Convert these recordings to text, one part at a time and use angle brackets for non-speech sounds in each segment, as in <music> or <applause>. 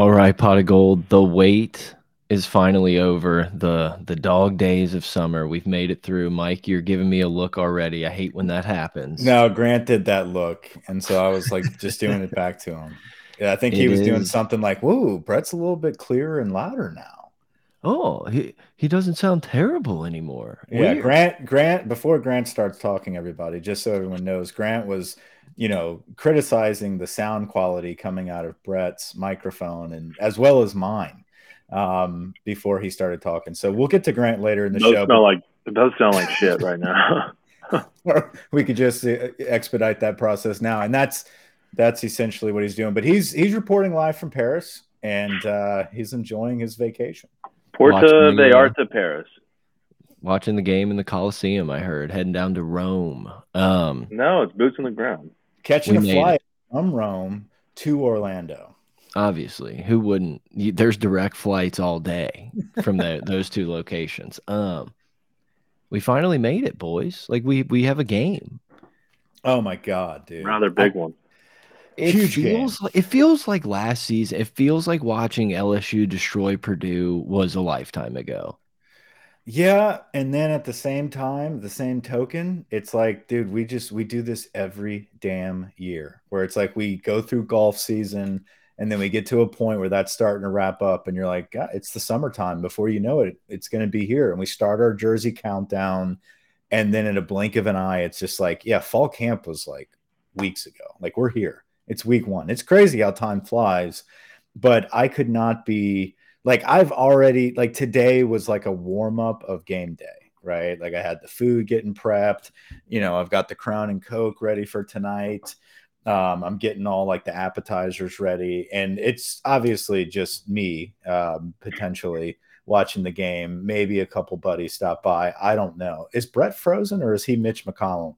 All right, Pod of Geauxld. The wait is finally over. The the dog days of summer. We've made it through. Mike, you're giving me a look already. I hate when that happens. No, Grant did that look, and so I was like just doing it back to him. Yeah, I think he it was is. doing something like, "Whoa, Brett's a little bit clearer and louder now." Oh, he he doesn't sound terrible anymore. Yeah, Grant Grant before Grant starts talking, everybody, just so everyone knows, Grant was you know, criticizing the sound quality coming out of Brett's microphone and as well as mine um, before he started talking. So we'll get to Grant later in the it show. Smell like, it does sound like shit right now. <laughs> <laughs> we could just uh, expedite that process now, and that's that's essentially what he's doing. But he's he's reporting live from Paris, and uh, he's enjoying his vacation. Porta de Arte Paris watching the game in the Coliseum. I heard heading down to Rome. Um, no, it's boots on the ground catching a flight from Rome to Orlando. Obviously, who wouldn't? There's direct flights all day from the, <laughs> those two locations. Um, we finally made it, boys. Like we we have a game. Oh my god, dude! Rather big I, one. It Huge feels game. like it feels like last season. It feels like watching LSU destroy Purdue was a lifetime ago. Yeah, and then at the same time, the same token, it's like, dude, we just we do this every damn year. Where it's like we go through golf season and then we get to a point where that's starting to wrap up and you're like, God, it's the summertime. Before you know it, it's going to be here and we start our jersey countdown and then in a blink of an eye, it's just like, yeah, fall camp was like weeks ago. Like we're here. It's week 1. It's crazy how time flies, but I could not be like I've already like today was like a warm up of game day, right? Like I had the food getting prepped, you know, I've got the crown and coke ready for tonight. Um, I'm getting all like the appetizers ready, and it's obviously just me um, potentially watching the game. Maybe a couple buddies stop by. I don't know. Is Brett frozen or is he Mitch McConnell?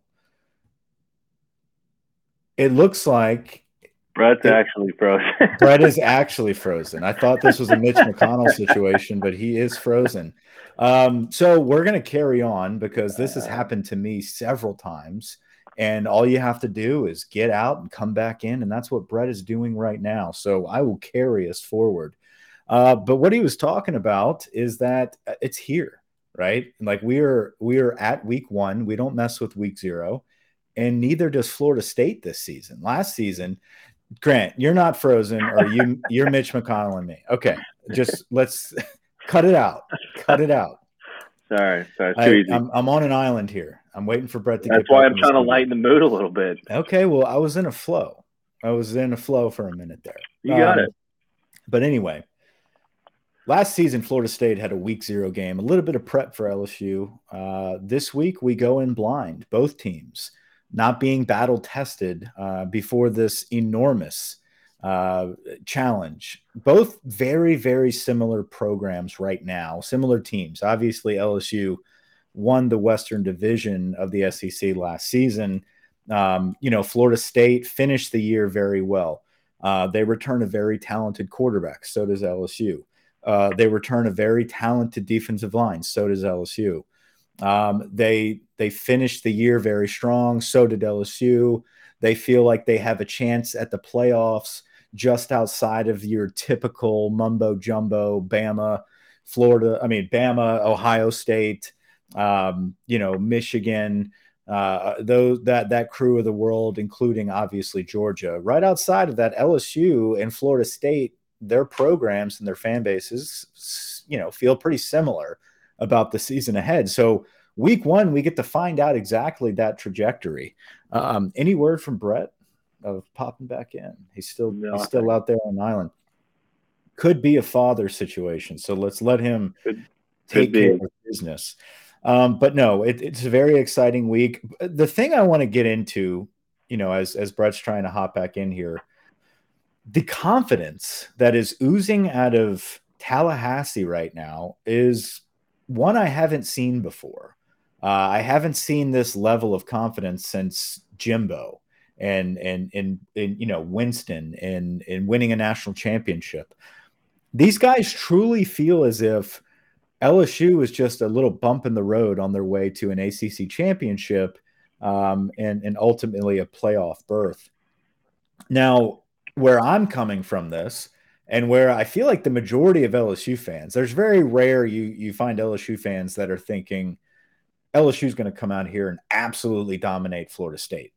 It looks like Brett's it, actually frozen. <laughs> Brett is actually frozen. I thought this was a Mitch McConnell situation, but he is frozen. Um, so we're going to carry on because this has happened to me several times. And all you have to do is get out and come back in. And that's what Brett is doing right now. So I will carry us forward. Uh, but what he was talking about is that uh, it's here, right? Like we are we are at week one. We don't mess with week zero and neither does Florida State this season. Last season, Grant, you're not frozen, or you <laughs> you're Mitch McConnell and me. Okay, just let's <laughs> cut it out. Cut it out. Sorry, sorry, I, easy. I'm, I'm on an island here. I'm waiting for Brett to. That's why I'm trying to lighten the mood a little bit. Okay, well, I was in a flow. I was in a flow for a minute there. You got um, it. But anyway, last season Florida State had a week zero game, a little bit of prep for LSU. Uh, this week we go in blind, both teams not being battle tested uh, before this enormous uh, challenge. Both very, very similar programs right now, similar teams. Obviously, LSU won the Western Division of the SEC last season. Um, you know, Florida State finished the year very well. Uh, they return a very talented quarterback. So does LSU. Uh, they return a very talented defensive line. So does LSU. Um, they they finished the year very strong. So did LSU. They feel like they have a chance at the playoffs just outside of your typical mumbo jumbo Bama, Florida. I mean Bama, Ohio State, um, you know Michigan. Uh, those that that crew of the world, including obviously Georgia, right outside of that, LSU and Florida State, their programs and their fan bases, you know, feel pretty similar about the season ahead. So week one, we get to find out exactly that trajectory. Um, any word from Brett of popping back in? He's still no, he's still out there on the island. Could be a father situation. So let's let him could, take could care of business. Um, but no, it, it's a very exciting week. The thing I want to get into, you know, as as Brett's trying to hop back in here, the confidence that is oozing out of Tallahassee right now is one I haven't seen before. Uh, I haven't seen this level of confidence since Jimbo and and and, and you know Winston and and winning a national championship. These guys truly feel as if LSU is just a little bump in the road on their way to an ACC championship um, and and ultimately a playoff berth. Now, where I'm coming from this and where I feel like the majority of LSU fans, there's very rare you you find LSU fans that are thinking LSU is going to come out here and absolutely dominate Florida State.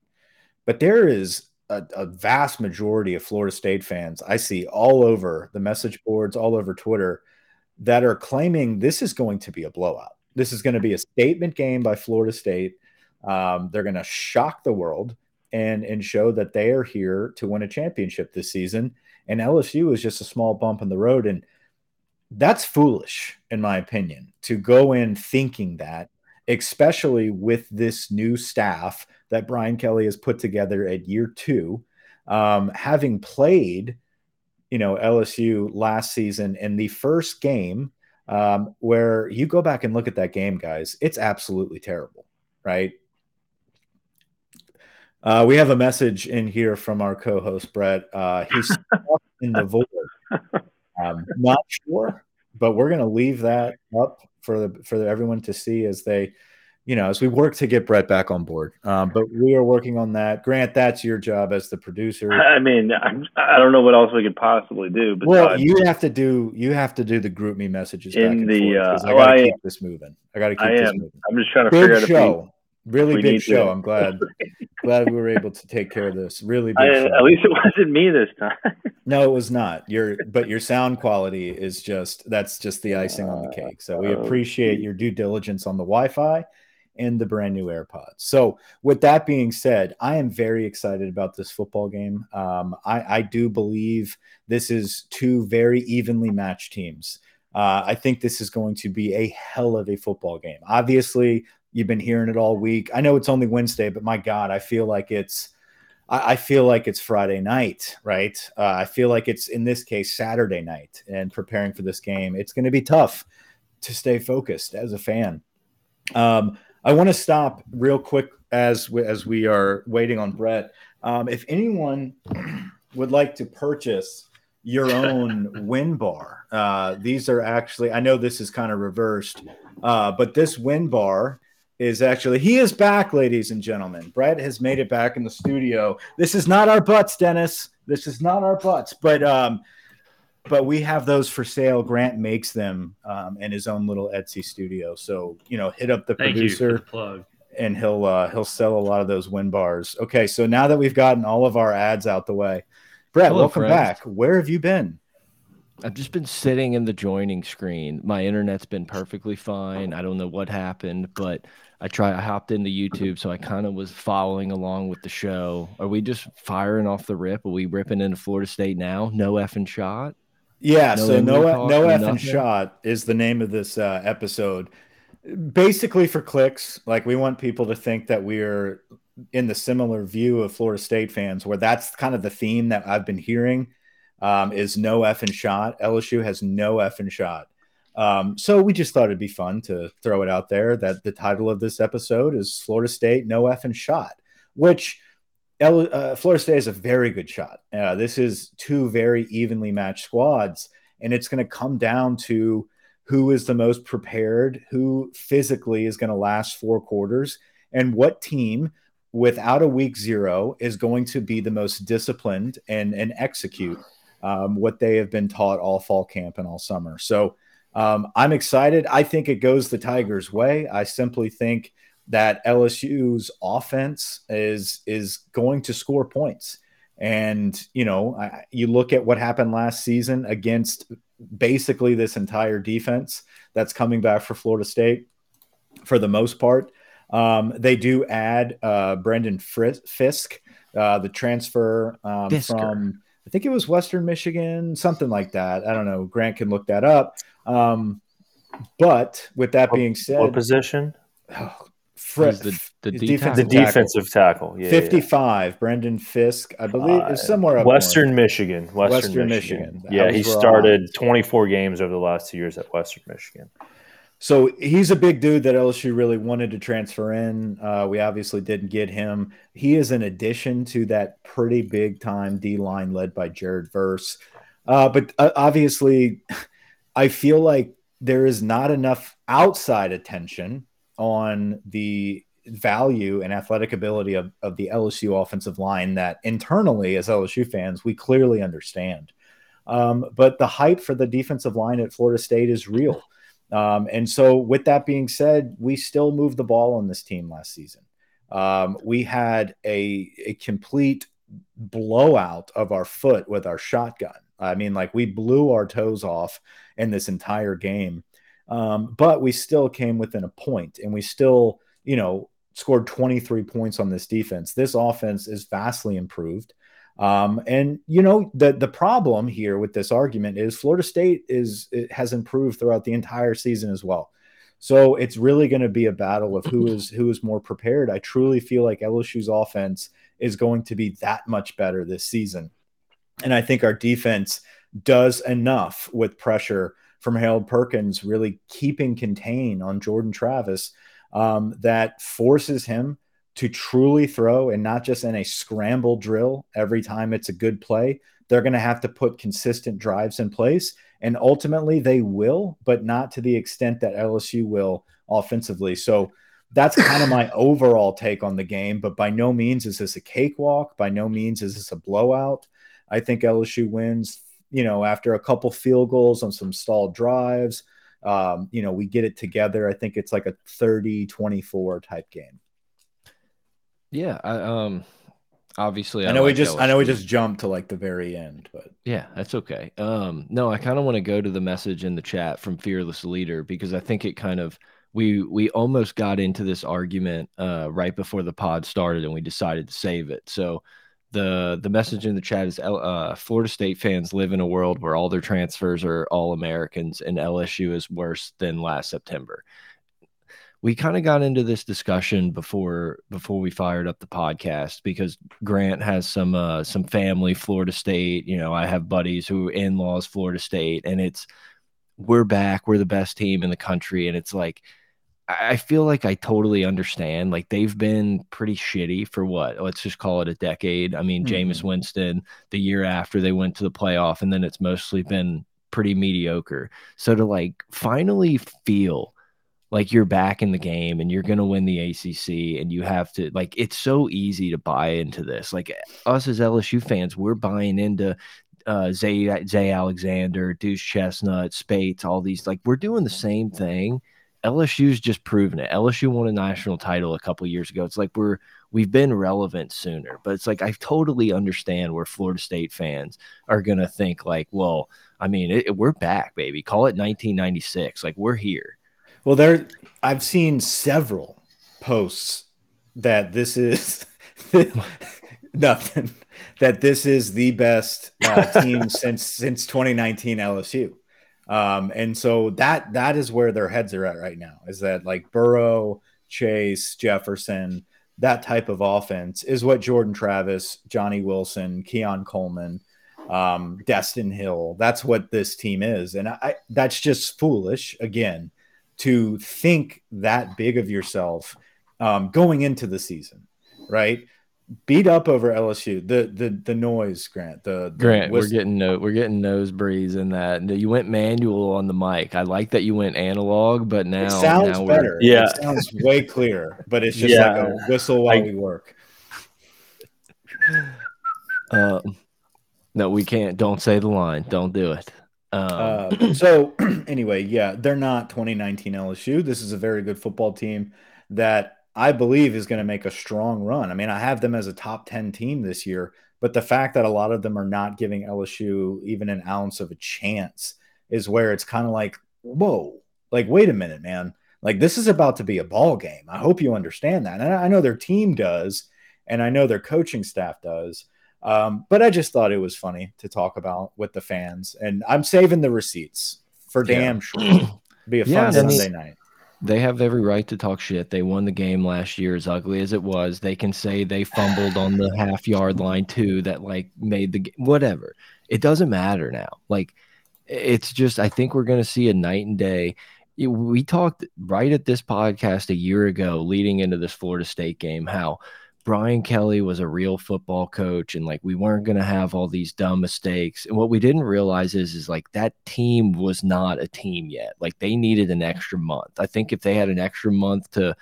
But there is a, a, vast majority of Florida State fans I see all over the message boards, all over Twitter, that are claiming this is going to be a blowout. This is going to be a statement game by Florida State. Um, they're going to shock the world and and show that they are here to win a championship this season. And LSU is just a small bump in the road, and that's foolish, in my opinion, to go in thinking that, especially with this new staff that Brian Kelly has put together at year two, um, having played, you know, LSU last season in the first game, um, where you go back and look at that game, guys, it's absolutely terrible, right? Uh, we have a message in here from our co-host Brett. Uh, he's <laughs> in the void. Um, not sure, but we're going to leave that up for the, for everyone to see as they you know, as we work to get Brett back on board. Um, but we are working on that. Grant, that's your job as the producer. I mean, I'm, I don't know what else we could possibly do. Besides, well, you have to do you have to do the GroupMe messages in the. Forth, uh, I got to keep this moving. I got to keep I this am. moving. I'm just trying to big figure out show. Really big show. To. I'm glad <laughs> glad we were able to take care of this. Really big I, At least it wasn't me this time. <laughs> no, it was not. Your but your sound quality is just that's just the icing on the cake. So we uh, appreciate your due diligence on the Wi-Fi and the brand new AirPods. So, with that being said, I am very excited about this football game. Um, I, I, do believe this is two very evenly matched teams. Uh, I think this is going to be a hell of a football game. Obviously, you've been hearing it all week. I know it's only Wednesday, but my God, I feel like it's. I feel like it's Friday night, right? Uh, I feel like it's in this case Saturday night, and preparing for this game, it's going to be tough to stay focused as a fan. Um, I want to stop real quick as we, as we are waiting on Brett. Um, if anyone <clears throat> would like to purchase your <laughs> own WinBar, uh, these are actually I know this is kind of reversed, uh, but this WinBar is actually he is back, ladies and gentlemen. Brett has made it back in the studio. This is not our butts, Dennis. This is not our butts, but um, but we have those for sale. Grant makes them um, in his own little Etsy studio. So you know, hit up the Thank producer the plug, and he'll uh, he'll sell a lot of those WinBars. Okay, so now that we've gotten all of our ads out the way, Brett, Hello, welcome friends. back. Where have you been? I've just been sitting in the joining screen. My internet's been perfectly fine. I don't know what happened, but I try. I hopped into YouTube, so I kind of was following along with the show. Are we just firing off the rip? Are we ripping into Florida State now? No effing shot. Yeah, no so no no F and shot is the name of this uh, episode. Basically for clicks, like we want people to think that we're in the similar view of Florida State fans, where that's kind of the theme that I've been hearing um, is no F and shot. LSU has no F and shot. Um, so we just thought it'd be fun to throw it out there that the title of this episode is Florida State no F and shot, which uh, Florida State is a very good shot. Uh, this is two very evenly matched squads, and it's going to come down to who is the most prepared, who physically is going to last four quarters, and what team without a week zero is going to be the most disciplined and, and execute um, what they have been taught all fall camp and all summer. So um, I'm excited. I think it goes the Tigers' way. I simply think – that LSU's offense is is going to score points. And you know, I, you look at what happened last season against basically this entire defense that's coming back for Florida State for the most part. Um, they do add uh, Brendan Fiske, uh, the transfer um, from I think it was Western Michigan, something like that. I don't know. Grant can look that up. Um, but with that being said, what position? Oh, the, the, defensive, the defensive tackle. Yeah, 55. Yeah. Brendan Fiske, I believe, uh, is somewhere up Western north. Western, Western Michigan. Michigan. Yeah, he started 24 games over the last two years at Western Michigan. So he's a big dude that LSU really wanted to transfer in. Uh, we obviously didn't get him. He is an addition to that pretty big time D line led by Jared Verse. Uh, but uh, obviously, <laughs> I feel like there is not enough outside attention on the value and athletic ability of, of the LSU offensive line that internally, as LSU fans, we clearly understand. Um, but the hype for the defensive line at Florida State is real. Um, and so, with that being said, we still moved the ball on this team last season. Um, we had a, a complete blowout of our foot with our shotgun. I mean, like we blew our toes off in this entire game, um, but we still came within a point, and we still, you know, scored 23 points on this defense. This offense is vastly improved. Um, and you know the the problem here with this argument is Florida State is has improved throughout the entire season as well. So it's really going to be a battle of who is who is more prepared. I truly feel like LSU's offense is going to be that much better this season. And I think our defense does enough with pressure from Harold Perkins really keeping contain on Jordan Travis um, that forces him to truly throw and not just in a scramble drill every time it's a good play. They're going to have to put consistent drives in place. And ultimately, they will, but not to the extent that LSU will offensively. So that's kind of my <laughs> overall take on the game. But by no means is this a cakewalk. By no means is this a blowout. I think LSU wins, you know, after a couple field goals on some stalled drives. Um, you know, we get it together. I think it's like a 30 24 type game. Yeah, I, um, obviously, I, I know like we just LSU. I know we just jumped to like the very end, but yeah, that's okay. Um, no, I kind of want to go to the message in the chat from Fearless Leader because I think it kind of we we almost got into this argument uh, right before the pod started, and we decided to save it. So the the message in the chat is uh, Florida State fans live in a world where all their transfers are all Americans, and LSU is worse than last September we kind of got into this discussion before before we fired up the podcast because Grant has some uh, some family Florida State. You know, I have buddies who in laws Florida State, and it's we're back, we're the best team in the country, and it's like I feel like I totally understand. Like they've been pretty shitty for what? Let's just call it a decade. I mean, mm -hmm. Jameis Winston the year after they went to the playoff, and then it's mostly been pretty mediocre. So to like finally feel like you're back in the game and you're going to win the ACC and you have to like it's so easy to buy into this. Like us as LSU fans, we're buying into uh, Zay Zay Alexander, Duce Chestnut, Speights, all these like we're doing the same thing. LSU's just proven it. LSU won a national title a couple years ago. It's like we're we've been relevant sooner, but it's like I totally understand where Florida State fans are gonna think like, well, I mean, it, we're back, baby. Call it 1996. Like we're here. Well, there I've seen several posts that this is <laughs> nothing that this is the best uh, team <laughs> since since 2019 LSU. Um, and so that that is where their heads are at right now. Is that like Burrow, Chase, Jefferson, that type of offense is what Jordan Travis, Johnny Wilson, Keon Coleman, um, Destin Hill. That's what this team is, and I that's just foolish. Again, to think that big of yourself um, going into the season, right? Beat up over LSU. The the the noise, Grant. The, the Grant, we're getting no, we're getting nose breeze in that. You went manual on the mic. I like that you went analog, but now it sounds now better. Yeah, it sounds way clearer. But it's just yeah. like a whistle while I, we work. Uh, no, we can't. Don't say the line. Don't do it. Um, uh, <clears throat> so <clears throat> anyway, yeah, they're not 2019 LSU. This is a very good football team that I believe is going to make a strong run. I mean, I have them as a top 10 team this year, but the fact that a lot of them are not giving LSU even an ounce of a chance is where it's kind of like, whoa, like, wait a minute, man. Like, this is about to be a ball game. I hope you understand that. And I know their team does, and I know their coaching staff does. Um, but I just thought it was funny to talk about with the fans, and I'm saving the receipts for damn yeah. sure. <clears throat> Be a fun yeah, Sunday night. They have every right to talk shit. They won the game last year, as ugly as it was. They can say they fumbled on the half yard line too, that like made the whatever. It doesn't matter now. Like it's just, I think we're going to see a night and day. We talked right at this podcast a year ago, leading into this Florida State game, how Brian Kelly was a real football coach and like we weren't going to have all these dumb mistakes. And what we didn't realize is is like that team was not a team yet. Like they needed an extra month. I think if they had an extra month to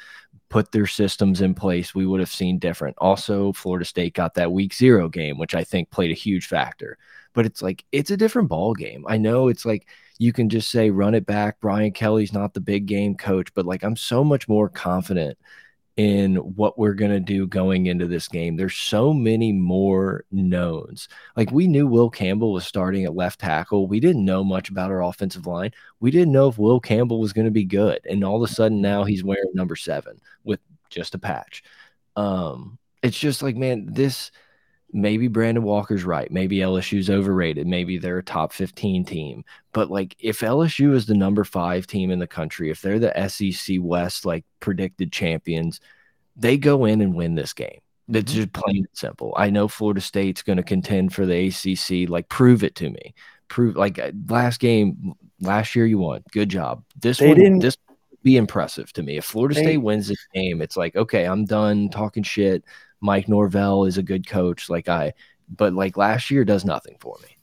put their systems in place, we would have seen different. Also, Florida State got that week zero game, which I think played a huge factor. But it's like it's a different ball game. I know it's like you can just say run it back. Brian Kelly's not the big game coach, but like I'm so much more confident in what we're going to do going into this game. There's so many more knowns. Like we knew Will Campbell was starting at left tackle. We didn't know much about our offensive line. We didn't know if Will Campbell was going to be good. And all of a sudden now he's wearing number 7 with just a patch. Um it's just like man, this maybe Brandon Walker's right. Maybe LSU's overrated. Maybe they're a top 15 team. But like if LSU is the number five team in the country, if they're the SEC West like predicted champions, they go in and win this game. It's mm-hmm. just plain and simple. I know Florida State's going to contend for the ACC. Like, prove it to me. Prove like uh, last game, last year you won. Good job. This they one, didn't, this be impressive to me. If Florida State wins this game, it's like okay, I'm done talking shit. Mike Norvell is a good coach. Like I, but like last year does nothing for me.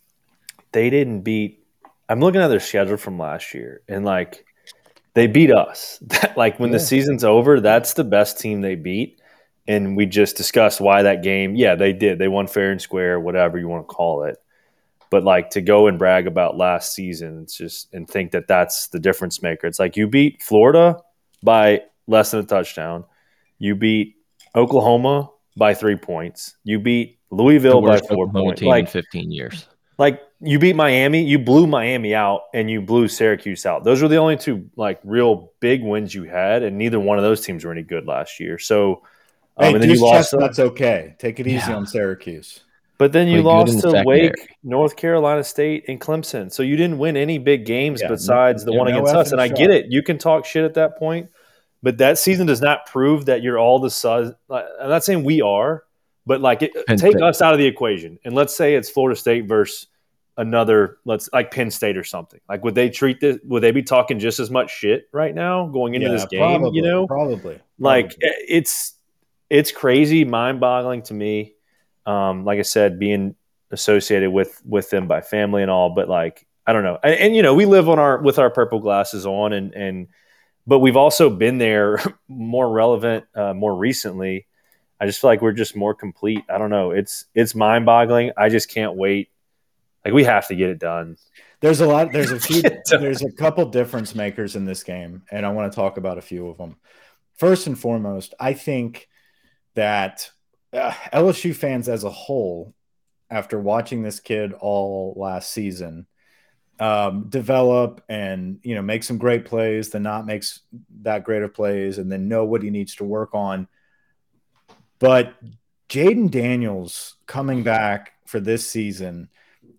They didn't beat. I'm looking at their schedule from last year, and like they beat us. <laughs> like when yeah. the season's over, that's the best team they beat. And we just discussed why that game. Yeah, they did. They won fair and square, whatever you want to call it. But like to go and brag about last season, it's just and think that that's the difference maker. It's like you beat Florida by less than a touchdown. You beat Oklahoma by three points. You beat Louisville by four points. Like 15 years. Like you beat Miami, you blew Miami out, and you blew Syracuse out. Those were the only two like real big wins you had, and neither one of those teams were any good last year. So, um, hey, and then you lost. That's okay. Take it easy yeah. on Syracuse. But then you lost to Wake, North Carolina State, and Clemson. So you didn't win any big games yeah, besides the one no against us. And I get it. You can talk shit at that point. But that season does not prove that you're all the size. I'm not saying we are, but like it, take State. us out of the equation, and let's say it's Florida State versus another, let's like Penn State or something. Like, would they treat this? Would they be talking just as much shit right now going into yeah, this game? Probably, you know, probably. Like it's it's crazy, mind boggling to me. Um, like I said, being associated with with them by family and all, but like I don't know, and, and you know, we live on our with our purple glasses on, and and but we've also been there <laughs> more relevant uh, more recently. I just feel like we're just more complete. I don't know. It's it's mind boggling. I just can't wait. Like we have to get it done. There's a lot. There's a <laughs> few. there's a couple difference makers in this game, and I want to talk about a few of them. First and foremost, I think that uh, LSU fans as a whole, after watching this kid all last season, um, develop and you know make some great plays, then not makes that great of plays, and then know what he needs to work on. But Jayden Daniels coming back for this season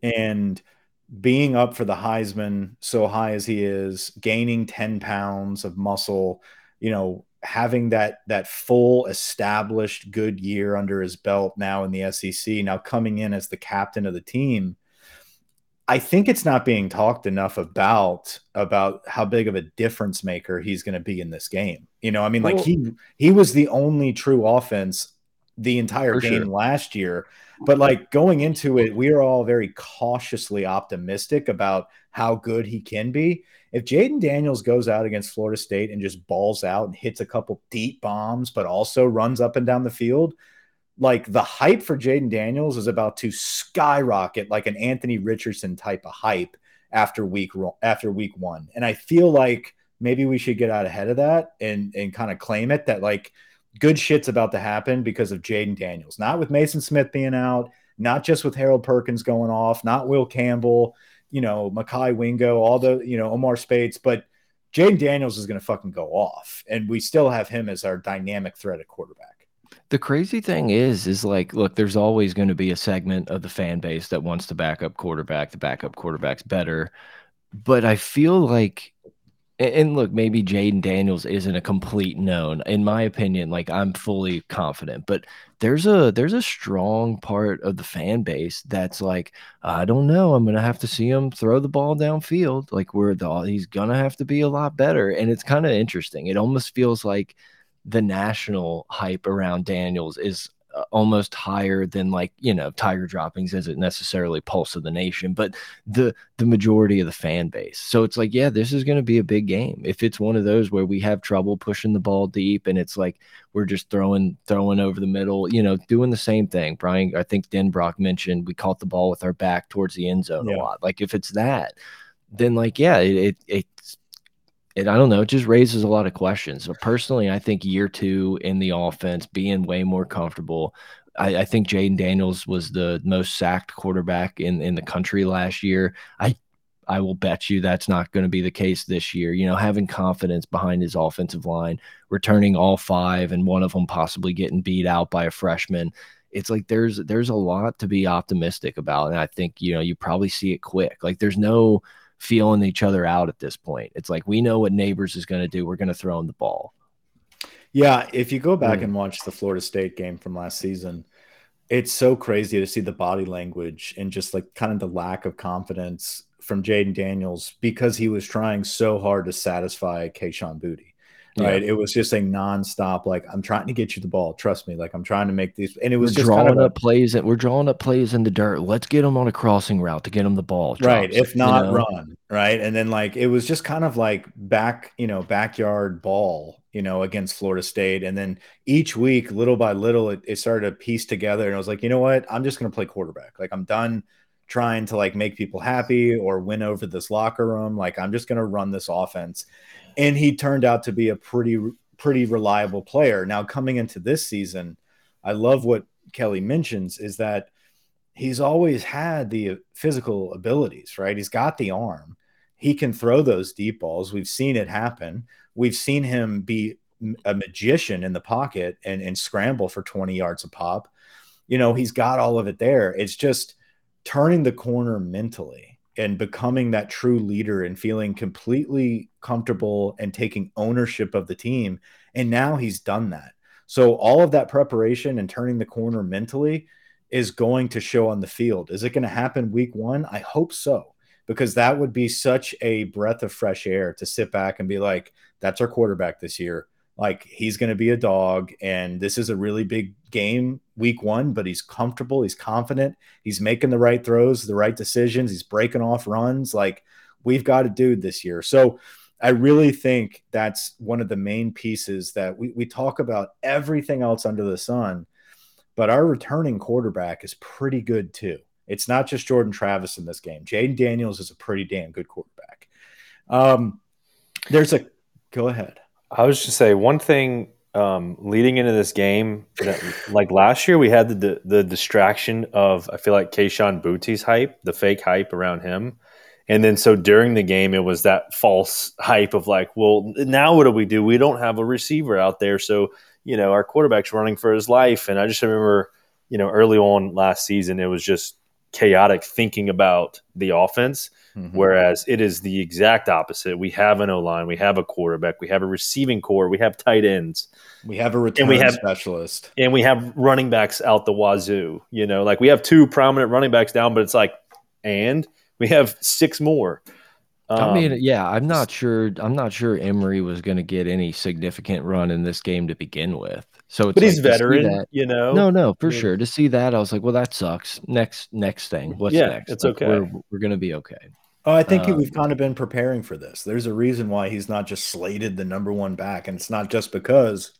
and being up for the Heisman so high as he is, gaining 10 pounds of muscle, you know, having that that full established good year under his belt now in the SEC, now coming in as the captain of the team I think it's not being talked enough about about how big of a difference maker he's going to be in this game. You know, I mean, like he he was the only true offense the entire game sure. last year, but like going into it, we are all very cautiously optimistic about how good he can be. If Jayden Daniels goes out against Florida State and just balls out and hits a couple deep bombs, but also runs up and down the field, like the hype for Jayden Daniels is about to skyrocket like an Anthony Richardson type of hype after week after week one. And I feel like maybe we should get out ahead of that and and kind of claim it that like good shit's about to happen because of Jayden Daniels, not with Maason Smith being out, not just with Harold Perkins going off, not Will Campbell, you know, Mekhi Wingo, all the, you know, Omar Speights, but Jayden Daniels is going to fucking go off. And we still have him as our dynamic threat at quarterback. The crazy thing is, is like, look, there's always going to be a segment of the fan base that wants to backup quarterback. The backup quarterback's better, but I feel like, and look, maybe Jayden Daniels isn't a complete known. In my opinion, like I'm fully confident, but there's a there's a strong part of the fan base that's like, I don't know, I'm gonna have to see him throw the ball downfield. Like we're the he's gonna have to be a lot better, and it's kind of interesting. It almost feels like the national hype around Daniels is uh, almost higher than like you know Tiger droppings isn't necessarily pulse of the nation, but the the majority of the fan base. So it's like, yeah, this is going to be a big game. If it's one of those where we have trouble pushing the ball deep, and it's like we're just throwing throwing over the middle, you know, doing the same thing. Brian, I think Denbrock mentioned we caught the ball with our back towards the end zone yeah. a lot. Like if it's that, then like yeah, it, it it's it, I don't know, it just raises a lot of questions. So personally, I think year two in the offense being way more comfortable. I, I think Jayden Daniels was the most sacked quarterback in in the country last year. I I will bet you that's not going to be the case this year. You know, having confidence behind his offensive line, returning all five, and one of them possibly getting beat out by a freshman. It's like there's there's a lot to be optimistic about, and I think you know you probably see it quick. Like there's no feeling each other out at this point. It's like we know what Nabers is going to do. We're going to throw him the ball. Yeah, if you go back mm. and watch the Florida State game from last season, it's so crazy to see the body language and just like kind of the lack of confidence from Jayden Daniels because he was trying so hard to satisfy Kayshon Boutte right? Yeah. It was just a nonstop, like I'm trying to get you the ball. Trust me, like I'm trying to make these, and it was drawing kind of up a, plays that we're drawing up plays in the dirt. Let's get them on a crossing route to get them the ball, right? If not, you know? run, right? And then like it was just kind of like back, you know, backyard ball, you know, against Florida State, and then each week, little by little, it, it started to piece together, and I was like, you know what, I'm just gonna play quarterback. Like I'm done trying to like make people happy or win over this locker room. Like I'm just gonna run this offense and he turned out to be a pretty pretty reliable player. Now coming into this season, I love what Kelly mentions is that he's always had the physical abilities, right? He's got the arm. He can throw those deep balls. We've seen it happen. We've seen him be a magician in the pocket and, and scramble for 20 yards a pop. You know, he's got all of it there. It's just turning the corner mentally and becoming that true leader and feeling completely comfortable and taking ownership of the team. And now he's done that. So all of that preparation and turning the corner mentally is going to show on the field. Is it going to happen week one? I hope so, because that would be such a breath of fresh air to sit back and be like, that's our quarterback this year. Like he's going to be a dog, and this is a really big game week one, but he's comfortable, he's confident, he's making the right throws, the right decisions, he's breaking off runs. Like we've got a dude this year. So I really think that's one of the main pieces that we, we talk about everything else under the sun, but our returning quarterback is pretty good too. It's not just Jordan Travis in this game. Jayden Daniels is a pretty damn good quarterback. Um, there's a go ahead. I was just say one thing um, leading into this game, like last year, we had the, the, the distraction of I feel like Kayshon Boutte's hype, the fake hype around him, and then so during the game, it was that false hype of like, well, now what do we do? We don't have a receiver out there, so you know our quarterback's running for his life. And I just remember, you know, early on last season, it was just chaotic thinking about the offense Mm-hmm. Whereas it is the exact opposite. We have an O line, we have a quarterback, we have a receiving core, we have tight ends, we have a return we have, specialist, and we have running backs out the wazoo. You know, like we have two prominent running backs down, but it's like, and we have six more. Um, I mean, yeah, I'm not sure. I'm not sure Emery was going to get any significant run in this game to begin with. So it's but like, he's veteran, you know. No, no, for yeah. sure. To see that, I was like, well, that sucks. Next, next thing. What's yeah, next? It's like, okay. We're, we're going to be okay. Oh, I think um, we've kind of been preparing for this. There's a reason why he's not just slated the number one back, and it's not just because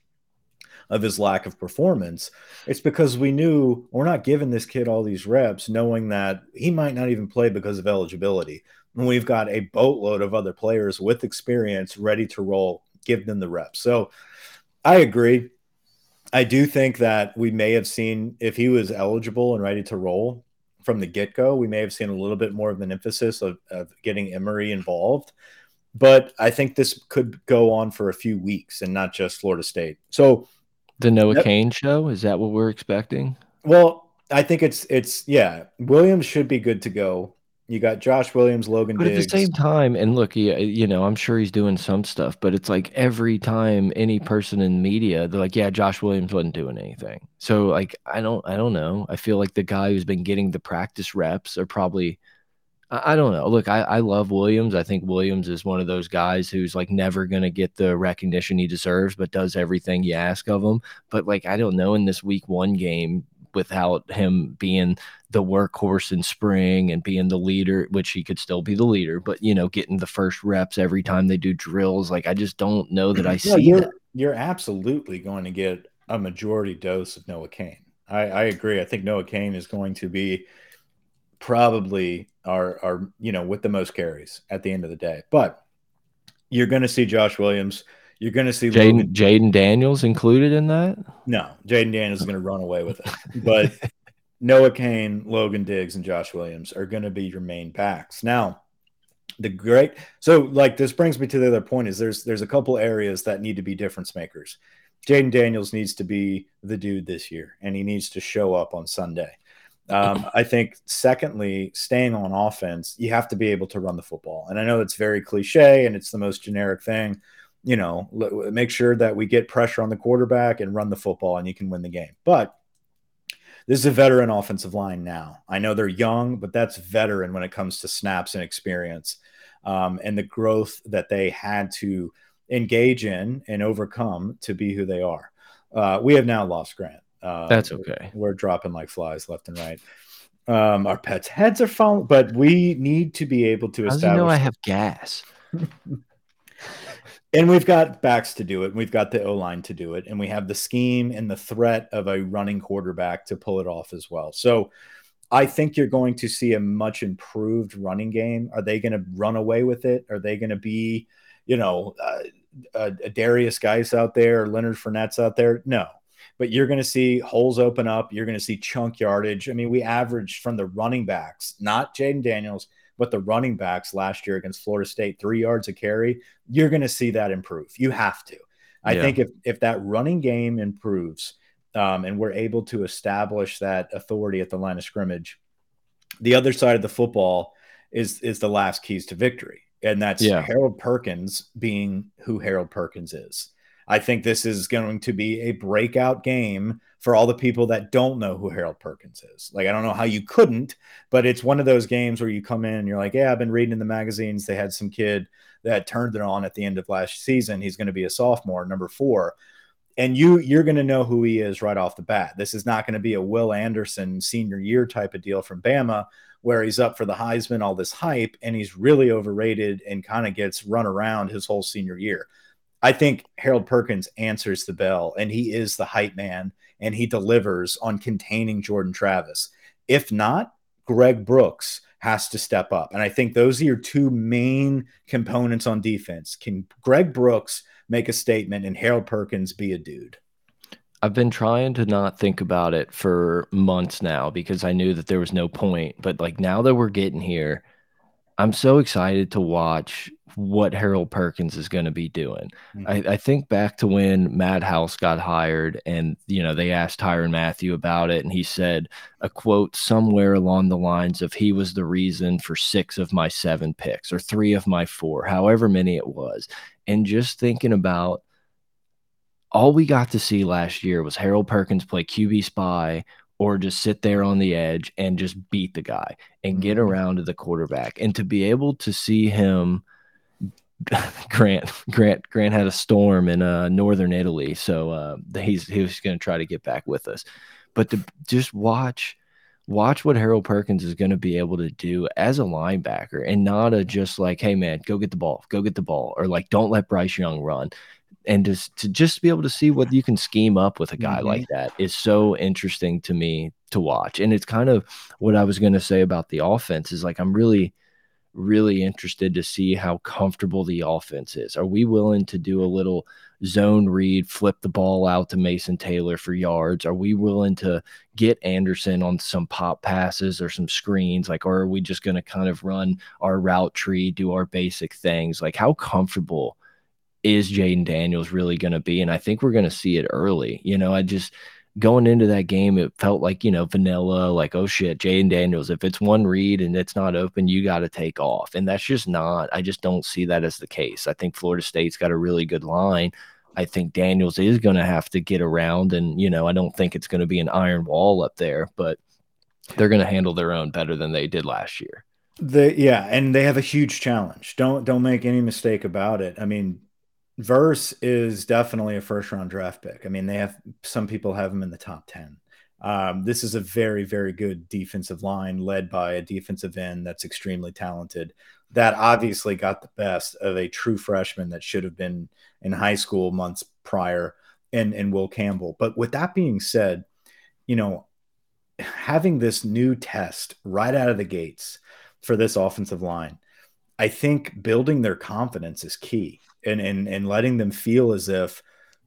of his lack of performance. It's because we knew we're not giving this kid all these reps, knowing that he might not even play because of eligibility. We've got a boatload of other players with experience ready to roll, give them the reps. So I agree. I do think that we may have seen if he was eligible and ready to roll, from the get go, we may have seen a little bit more of an emphasis of, of getting Emery involved. But I think this could go on for a few weeks and not just Florida State. So the Noah yep. Cain show is that what we're expecting? Well, I think it's it's yeah. Williams should be good to go. You got Josh Williams, Logan. But Diggs. at the same time, and look, you, you know, I'm sure he's doing some stuff, but it's like every time any person in media, they're like, "Yeah, Josh Williams wasn't doing anything." So like, I don't, I don't know. I feel like the guy who's been getting the practice reps are probably I, I don't know. Look, I, I love Williams. I think Williams is one of those guys who's like never going to get the recognition he deserves, but does everything you ask of him. But like, I don't know in this week one game, without him being the workhorse in spring and being the leader, which he could still be the leader, but you know, getting the first reps every time they do drills. Like I just don't know that I <clears throat> see you're, that. You're absolutely going to get a majority dose of Noah Cain. I, I agree. I think Noah Cain is going to be probably our our you know with the most carries at the end of the day. But you're going to see Josh Williams. You're going to see Jayden Jayden Daniels included in that. No, Jayden Daniels is going to run away with it. <laughs> But Noah Cain, Logan Diggs, and Josh Williams are going to be your main backs. Now, the great so like this brings me to the other point is there's there's a couple areas that need to be difference makers. Jayden Daniels needs to be the dude this year, and he needs to show up on Sunday. Um, <laughs> I think, secondly, staying on offense, you have to be able to run the football. And I know it's very cliche and it's the most generic thing. You know, make sure that we get pressure on the quarterback and run the football, and you can win the game. But this is a veteran offensive line now. I know they're young, but that's veteran when it comes to snaps and experience um, and the growth that they had to engage in and overcome to be who they are. Uh, we have now lost Grant. Uh, That's okay. We're, we're, dropping like flies left and right. Um, our pets' heads are falling, but we need to be able to How establish. You know I have gas. <laughs> and we've got backs to do it. We've got the O line to do it, and we have the scheme and the threat of a running quarterback to pull it off as well. So, I think you're going to see a much improved running game. Are they going to run away with it? Are they going to be, you know, uh, a, Derrius Guice out there, Leonard Fournette's out there? No, but you're going to see holes open up. You're going to see chunk yardage. I mean, we averaged from the running backs, not Jayden Daniels, but the running backs last year against Florida State, three yards a carry. You're going to see that improve. You have to. I yeah. think if if that running game improves, um, and we're able to establish that authority at the line of scrimmage, the other side of the football is is the last keys to victory, and that's yeah. Harold Perkins being who Harold Perkins is. I think this is going to be a breakout game for all the people that don't know who Harold Perkins is. Like, I don't know how you couldn't, but it's one of those games where you come in and you're like, yeah, I've been reading in the magazines. They had some kid that turned it on at the end of last season. He's going to be a sophomore, number four. And you you're going to know who he is right off the bat. This is not going to be a Will Anderson senior year type of deal from Bama where he's up for the Heisman, all this hype, and he's really overrated and kind of gets run around his whole senior year. I think Harold Perkins answers the bell and he is the hype man and he delivers on containing Jordan Travis. If not, Greg Brooks has to step up. And I think those are your two main components on defense. Can Greg Brooks make a statement and Harold Perkins be a dude? I've been trying to not think about it for months now because I knew that there was no point. But like now that we're getting here, I'm so excited to watch what Harold Perkins is going to be doing. Mm -hmm. I, I, think back to when Matt House got hired and, you know, they asked Tyrann Mathieu about it. And he said a quote somewhere along the lines of he was the reason for six of my seven picks or three of my four, however many it was. And just thinking about all we got to see last year was Harold Perkins play QB spy or just sit there on the edge and just beat the guy and get mm-hmm. around to the quarterback. And to be able to see him <laughs> Grant Grant Grant had a storm in uh, northern Italy, so uh, he's he was going to try to get back with us. But to just watch watch what Harold Perkins is going to be able to do as a linebacker, and not a just like, hey man, go get the ball, go get the ball, or like don't let Bryce Young run and just to just be able to see what you can scheme up with a guy mm -hmm. like that is so interesting to me to watch. And it's kind of what I was going to say about the offense is like I'm really really interested to see how comfortable the offense is. Are we willing to do a little zone read, flip the ball out to Mason Taylor for yards? Are we willing to get Anderson on some pop passes or some screens? Like, or are we just going to kind of run our route tree, do our basic things? Like, how comfortable is Jayden Daniels really going to be? And I think we're going to see it early. You know, I just going into that game, it felt like, you know, vanilla, like, oh shit, Jayden Daniels, if it's one read and it's not open, you got to take off. And that's just not, I just don't see that as the case. I think Florida State's got a really good line. I think Daniels is going to have to get around. And, you know, I don't think it's going to be an iron wall up there, but they're going to handle their own better than they did last year. The yeah, and they have a huge challenge. Don't don't make any mistake about it. I mean, Verse is definitely a first round draft pick. I mean, they have some people have him in the top 10. Um, this is a very, very good defensive line led by a defensive end that's extremely talented. That obviously got the best of a true freshman that should have been in high school months prior and, and Will Campbell. But with that being said, you know, having this new test right out of the gates for this offensive line, I think building their confidence is key and and and letting them feel as if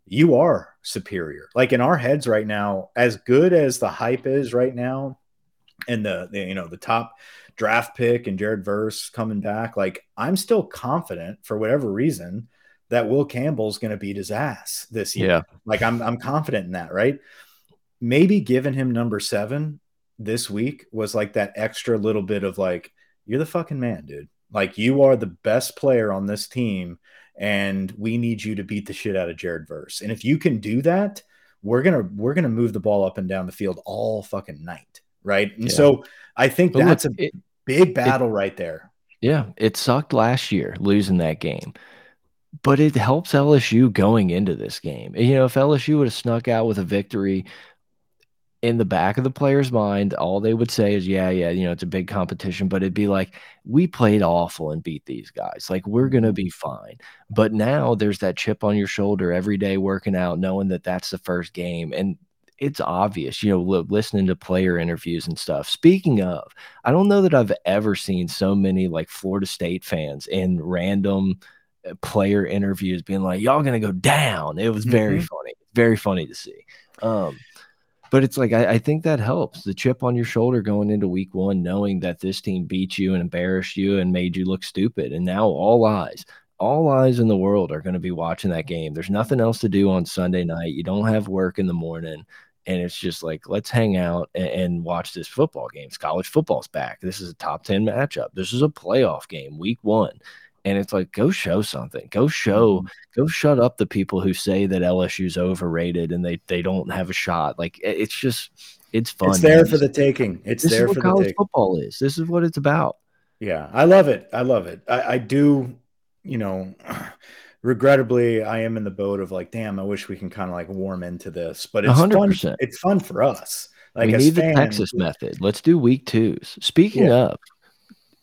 you are superior. Like in our heads right now, as good as the hype is right now, and the, the you know the top draft pick and Jared Verse coming back, like I'm still confident for whatever reason that Will Campbell's going to beat his ass this year. Yeah. Like I'm I'm confident in that, right? Maybe giving him number 7 this week was like that extra little bit of like you're the fucking man, dude. Like you are the best player on this team and we need you to beat the shit out of Jared Verse. And if you can do that, we're gonna we're gonna move the ball up and down the field all fucking night, right? And yeah. so I think but that's look, a it, big battle it, right there. Yeah, it sucked last year losing that game, but it helps LSU going into this game. You know, if LSU would have snuck out with a victory in the back of the player's mind, all they would say is, yeah, yeah, you know, it's a big competition, but it'd be like, we played awful and beat these guys. Like, we're going to mm-hmm. be fine. But now there's that chip on your shoulder every day working out, knowing that that's the first game. And it's obvious, you know, listening to player interviews and stuff. Speaking of, I don't know that I've ever seen so many like Florida State fans in random uh, player interviews being like, y'all going to go down. It was very mm -hmm. funny, very funny to see. Um, but it's like I, I, think that helps the chip on your shoulder going into week one, knowing that this team beat you and embarrassed you and made you look stupid. And now all eyes, all eyes in the world are going to be watching that game. There's nothing else to do on Sunday night. You don't have work in the morning. And it's just like, let's hang out and, and watch this football game. It's college football's back. This is a top 10 matchup. This is a playoff game, week one and it's like go show something. Go show mm -hmm. go shut up the people who say that lsu's overrated and they they don't have a shot. Like it's just it's fun it's there man. for the taking. It's this there for college the football is. This is what it's about. Yeah i love it. I love it. I, I do you know <sighs> regrettably i am in the boat of like damn i wish we can kind of like warm into this. But it's 100%. fun it's fun for us. Like we need fans, the texas method. Let's do week twos. Speaking yeah. of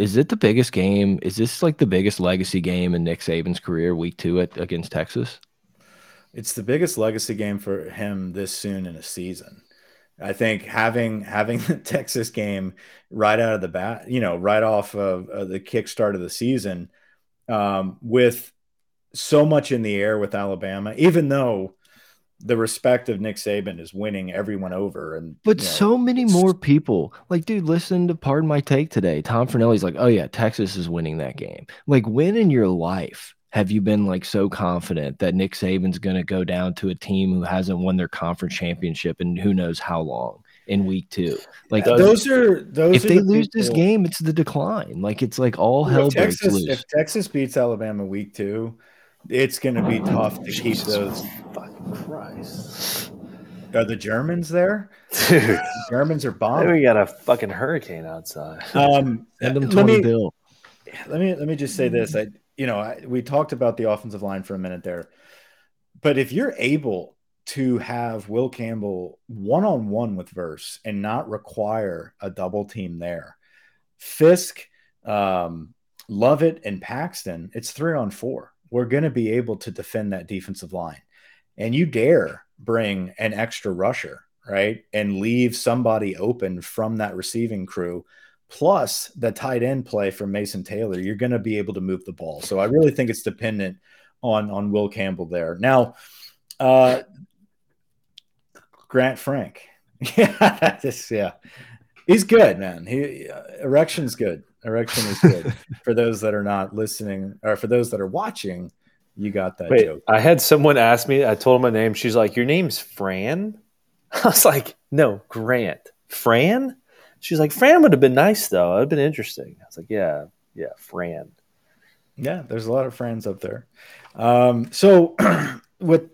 is it the biggest game? Is this like the biggest legacy game in Nick Saban's career, week two at, against Texas? It's the biggest legacy game for him this soon in a season. I think having having <laughs> the Texas game right out of the bat, you know, right off of, of the kickstart of the season, um, with so much in the air with Alabama, even though the respect of Nick Saban is winning everyone over. And but you know, so many more people, like, dude, listen to Pardon My Take today. Tom Fornelli's like, oh yeah, Texas is winning that game. Like, when in your life have you been like so confident that Nick Saban's going to go down to a team who hasn't won their conference championship and who knows how long? in week two. Like yeah, those are those. If are they the lose people. this game, it's the decline. Like it's like all hell if Texas, loose. If Texas beats Alabama week two, it's going to be tough to keep those. Fucking Christ. Are the Germans there? Dude, the Germans are bombing. We got a fucking hurricane outside. Um, Send them let me, bill. Let me let me just say this. I you know I, we talked about the offensive line for a minute there, but if you're able to have Will Campbell one on one with Verse and not require a double team there, Fiske, um, Lovett, and Paxton, it's three on four we're going to be able to defend that defensive line. And you dare bring an extra rusher, right? And leave somebody open from that receiving crew, plus the tight end play from Mason Taylor, you're going to be able to move the ball. So I really think it's dependent on on Will Campbell there. Now, uh, Grant Frank, <laughs> yeah, just yeah, he's good, man. He uh, erection's good. Erection is good. <laughs> for those that are not listening, or for those that are watching, you got that Wait, joke. I had someone ask me. I told them my name. She's like, "Your name's Fran." <laughs> I was like, "No, Grant. Fran." She's like, "Fran would have been nice though. It'd been interesting." I was like, "Yeah, yeah, Fran." Yeah, there's a lot of friends up there. Um, so, <clears throat> what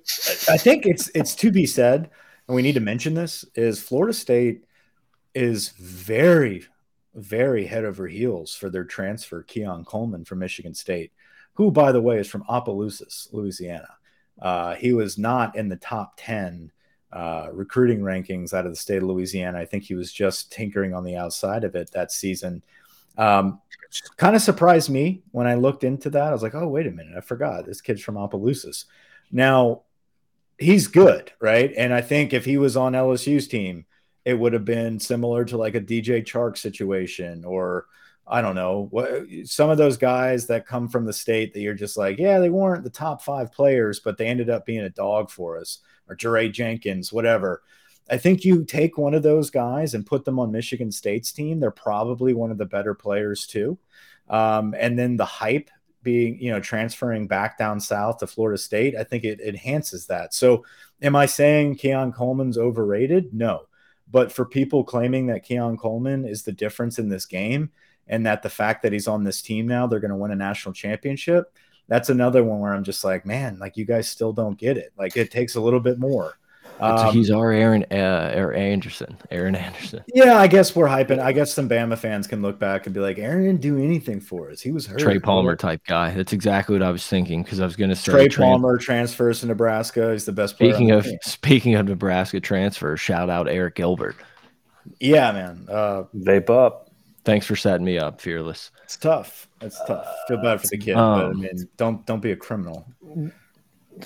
I think it's it's to be said, and we need to mention this is Florida State is very very head over heels for their transfer, Keon Coleman from Michigan State, who, by the way, is from Opelousas, Louisiana. Uh, he was not in the top 10 uh, recruiting rankings out of the state of Louisiana. I think he was just tinkering on the outside of it that season. Um, kind of surprised me when I looked into that. I was like, oh, wait a minute. I forgot this kid's from Opelousas. Now, he's good, right? And I think if he was on LSU's team, it would have been similar to like a DJ Chark situation or I don't know what some of those guys that come from the state that you're just like, yeah, they weren't the top five players, but they ended up being a dog for us, or Jaray Jenkins, whatever. I think you take one of those guys and put them on Michigan State's team. They're probably one of the better players too. Um, and then the hype being, you know, transferring back down south to Florida State, I think it enhances that. So, am I saying Keon Coleman's overrated? No. But for people claiming that Keon Coleman is the difference in this game and that the fact that he's on this team now, they're going to win a national championship, that's another one where I'm just like, man, like you guys still don't get it. Like it takes a little bit more. Um, he's our Aaron uh, Aaron Anderson. Aaron Anderson. Yeah, I guess we're hyping. I guess some Bama fans can look back and be like, Aaron didn't do anything for us. He was hurt. Trey Palmer type guy. That's exactly what I was thinking because I was going to say Trey Palmer transfers to Nebraska. He's the best. Speaking of speaking of Nebraska transfers, shout out Arik Gilbert. Yeah, man. Uh, Vape up. Thanks for setting me up, fearless. It's tough. It's tough. Feel bad for the kid, um, but I um, mean, don't don't be a criminal.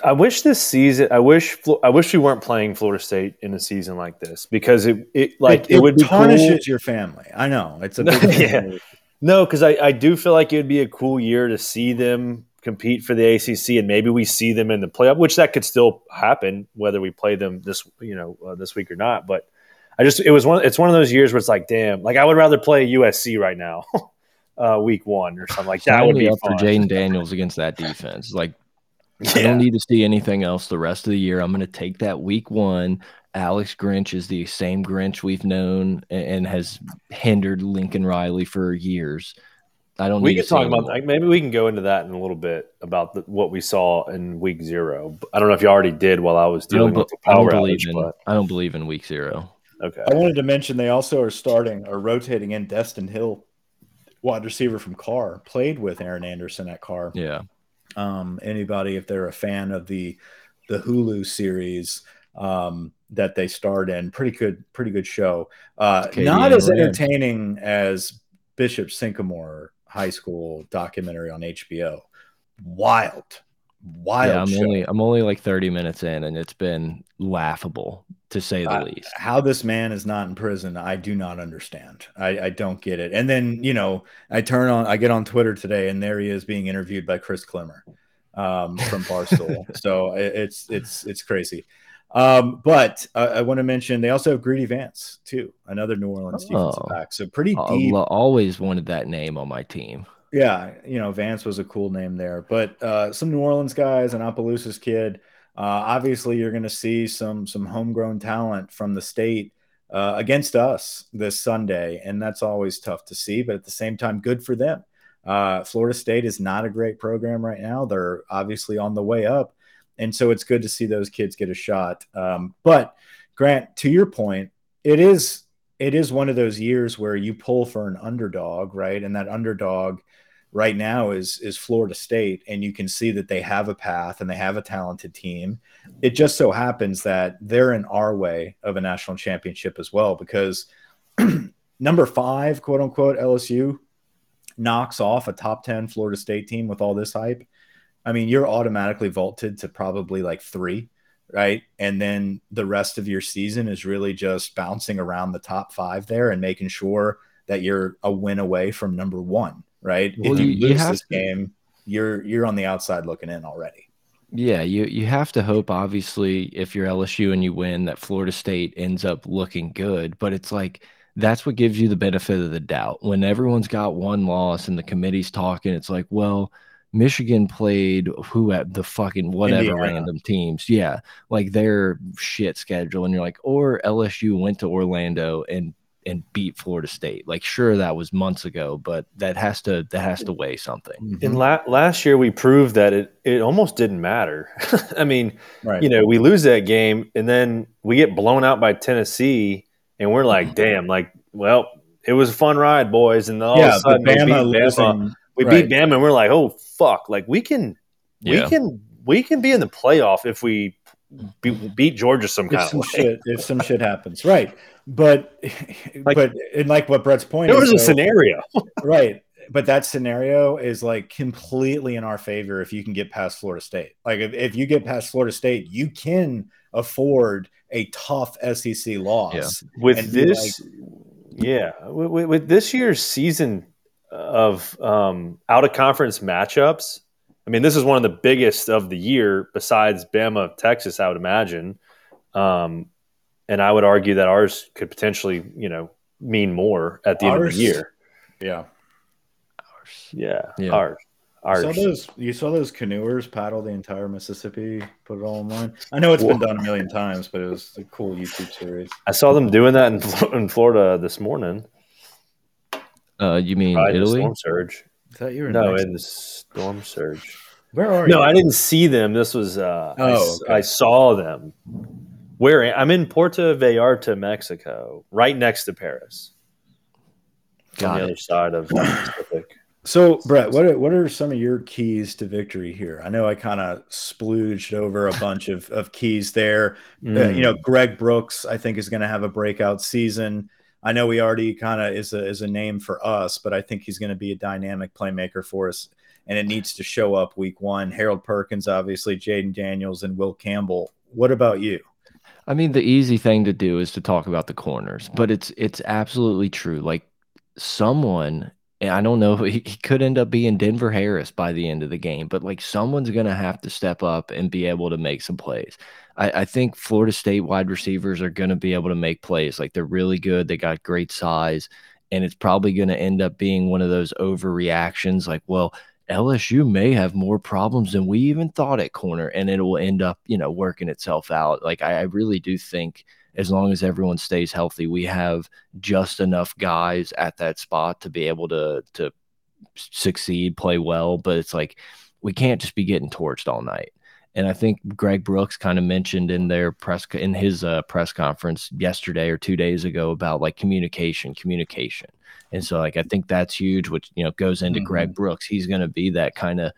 I wish this season. I wish. I wish we weren't playing Florida State in a season like this because it, it like it, it, it would tarnishes cool. your family. I know it's a <laughs> yeah. No, because I, I do feel like it would be a cool year to see them compete for the ACC, and maybe we see them in the playoff, which that could still happen whether we play them this you know uh, this week or not. But I just it was one. It's one of those years where it's like, damn, like I would rather play USC right now, <laughs> uh, week one or something like that. Sign would be up fun. for Jayden Daniels against that defense. Like yeah. I don't need to see anything else the rest of the year. I'm going to take that week one. Alex Grinch is the same Grinch we've known and has hindered Lincoln Riley for years. I don't. We can talk about like, maybe we can go into that in a little bit about the, what we saw in week zero. I don't know if you already did while I was dealing with the power I don't outage. In, but... I don't believe in week zero. Okay. I wanted to mention they also are starting or rotating in Destyn Hill, wide receiver from Karr, played with Aaron Anderson at Karr. Yeah. Um, anybody, if they're a fan of the the Hulu series um, that they starred in, pretty good, pretty good show. Uh, not as entertaining as Bishop Sycamore High School documentary on HBO. Wild, wild. Yeah, I'm show. only I'm only like 30 minutes in, and it's been laughable to say the uh, least. How this man is not in prison, I do not understand. I, I, don't get it. And then, you know, I turn on, I get on Twitter today, and there he is being interviewed by Chris Klemmer um, from Barstool. <laughs> so it's it's it's crazy. Um, but uh, I want to mention they also have Greedy Vance too, another New Orleans defensive oh, back. So pretty deep. always wanted that name on my team. Yeah, you know, Vance was a cool name there. But uh, some New Orleans guys, an Opelousas kid. Uh, obviously, you're going to see some some homegrown talent from the state uh, against us this Sunday, and that's always tough to see. But at the same time, good for them. Uh, Florida State is not a great program right now. They're obviously on the way up, and so it's good to see those kids get a shot. Um, but Grant, to your point, it is it is one of those years where you pull for an underdog, right? And that underdog right now is is Florida State, and you can see that they have a path and they have a talented team. It just so happens that they're in our way of a national championship as well, because <clears throat> number five, quote unquote, LSU knocks off a top 10 Florida State team with all this hype. I mean, you're automatically vaulted to probably like three, right? And then the rest of your season is really just bouncing around the top five there and making sure that you're a win away from number one right? Well, if you, you lose this to, game, you're you're on the outside looking in already. Yeah, you you have to hope, obviously, if you're LSU and you win, that Florida State ends up looking good. But it's like that's what gives you the benefit of the doubt. When everyone's got one loss and the committee's talking, it's like, well, Michigan played who at the fucking whatever Indiana. random teams. Yeah. Like their shit schedule. And you're like, or LSU went to Orlando and and beat Florida State. Like, sure, that was months ago, but that has to that has to weigh something. Mm-hmm. La- last year, we proved that it it almost didn't matter. <laughs> I mean, right. you know, we lose that game, and then we get blown out by Tennessee, and we're like, mm-hmm. damn, like, well, it was a fun ride, boys. And all yeah, of a sudden, but we beat Bama Bama. losing. We right. beat Bama, and we're like, oh fuck! Like we can, Yeah. we can, we can be in the playoff if we be, beat Georgia some if kind some of way. shit if some shit happens, right? But <laughs> Like- but and like what Brett's point There was a though- scenario. <laughs> right? But that scenario is like completely in our favor if you can get past Florida State. Like if, if you get past Florida State, you can afford a tough SEC loss. with and be this yeah with, with- with this year's season of um, out of conference matchups i mean this is one of the biggest of the year besides bama texas i would imagine um, and i would argue that ours could potentially you know mean more at the end of the year Yeah. yeah, Yeah. ours You saw ours those you saw those canoers paddle the entire Mississippi, put it all online. I know it's been done a million times, but it was a cool YouTube series. i saw them doing that in, in florida this morning Uh, you mean Right, the Italy? storm surge Is that you? no in the storm surge Where are No, you? No, I didn't see them. This was uh, Oh, s- okay. I saw them. Where I'm in Puerto Vallarta, Mexico, right next to Paris, on the it. other side of the Pacific. So, Brett, what are, what are some of your keys to victory here? I know I kind of splooged over a bunch of, of keys there. Uh, Mm. you know, Greg Brooks, I think, is going to have a breakout season. I know he already kind of is a, is a name for us, but I think he's going to be a dynamic playmaker for us, and it needs to show up week one. Harold Perkins, obviously, Jayden Daniels, and Will Campbell. What about you? I mean, the easy thing to do is to talk about the corners, but it's it's absolutely true. Like someone, and I don't know, <laughs> he, he could end up being Denver Harris by the end of the game, but like someone's gonna have to step up and be able to make some plays. I, I think Florida State wide receivers are gonna be able to make plays. Like they're really good. They got great size, and it's probably gonna end up being one of those overreactions. Like, well, LSU may have more problems than we even thought at corner, and it will end up, you know, working itself out. Like I, I really do think as long as everyone stays healthy, we have just enough guys at that spot to be able to to succeed, play well. But it's like we can't just be getting torched all night. And I think Greg Brooks kind of mentioned in their press in his uh, press conference yesterday or two days ago about like communication, communication. And so like I think that's huge, which you know goes into Mhm. Greg Brooks. He's going to be that kind of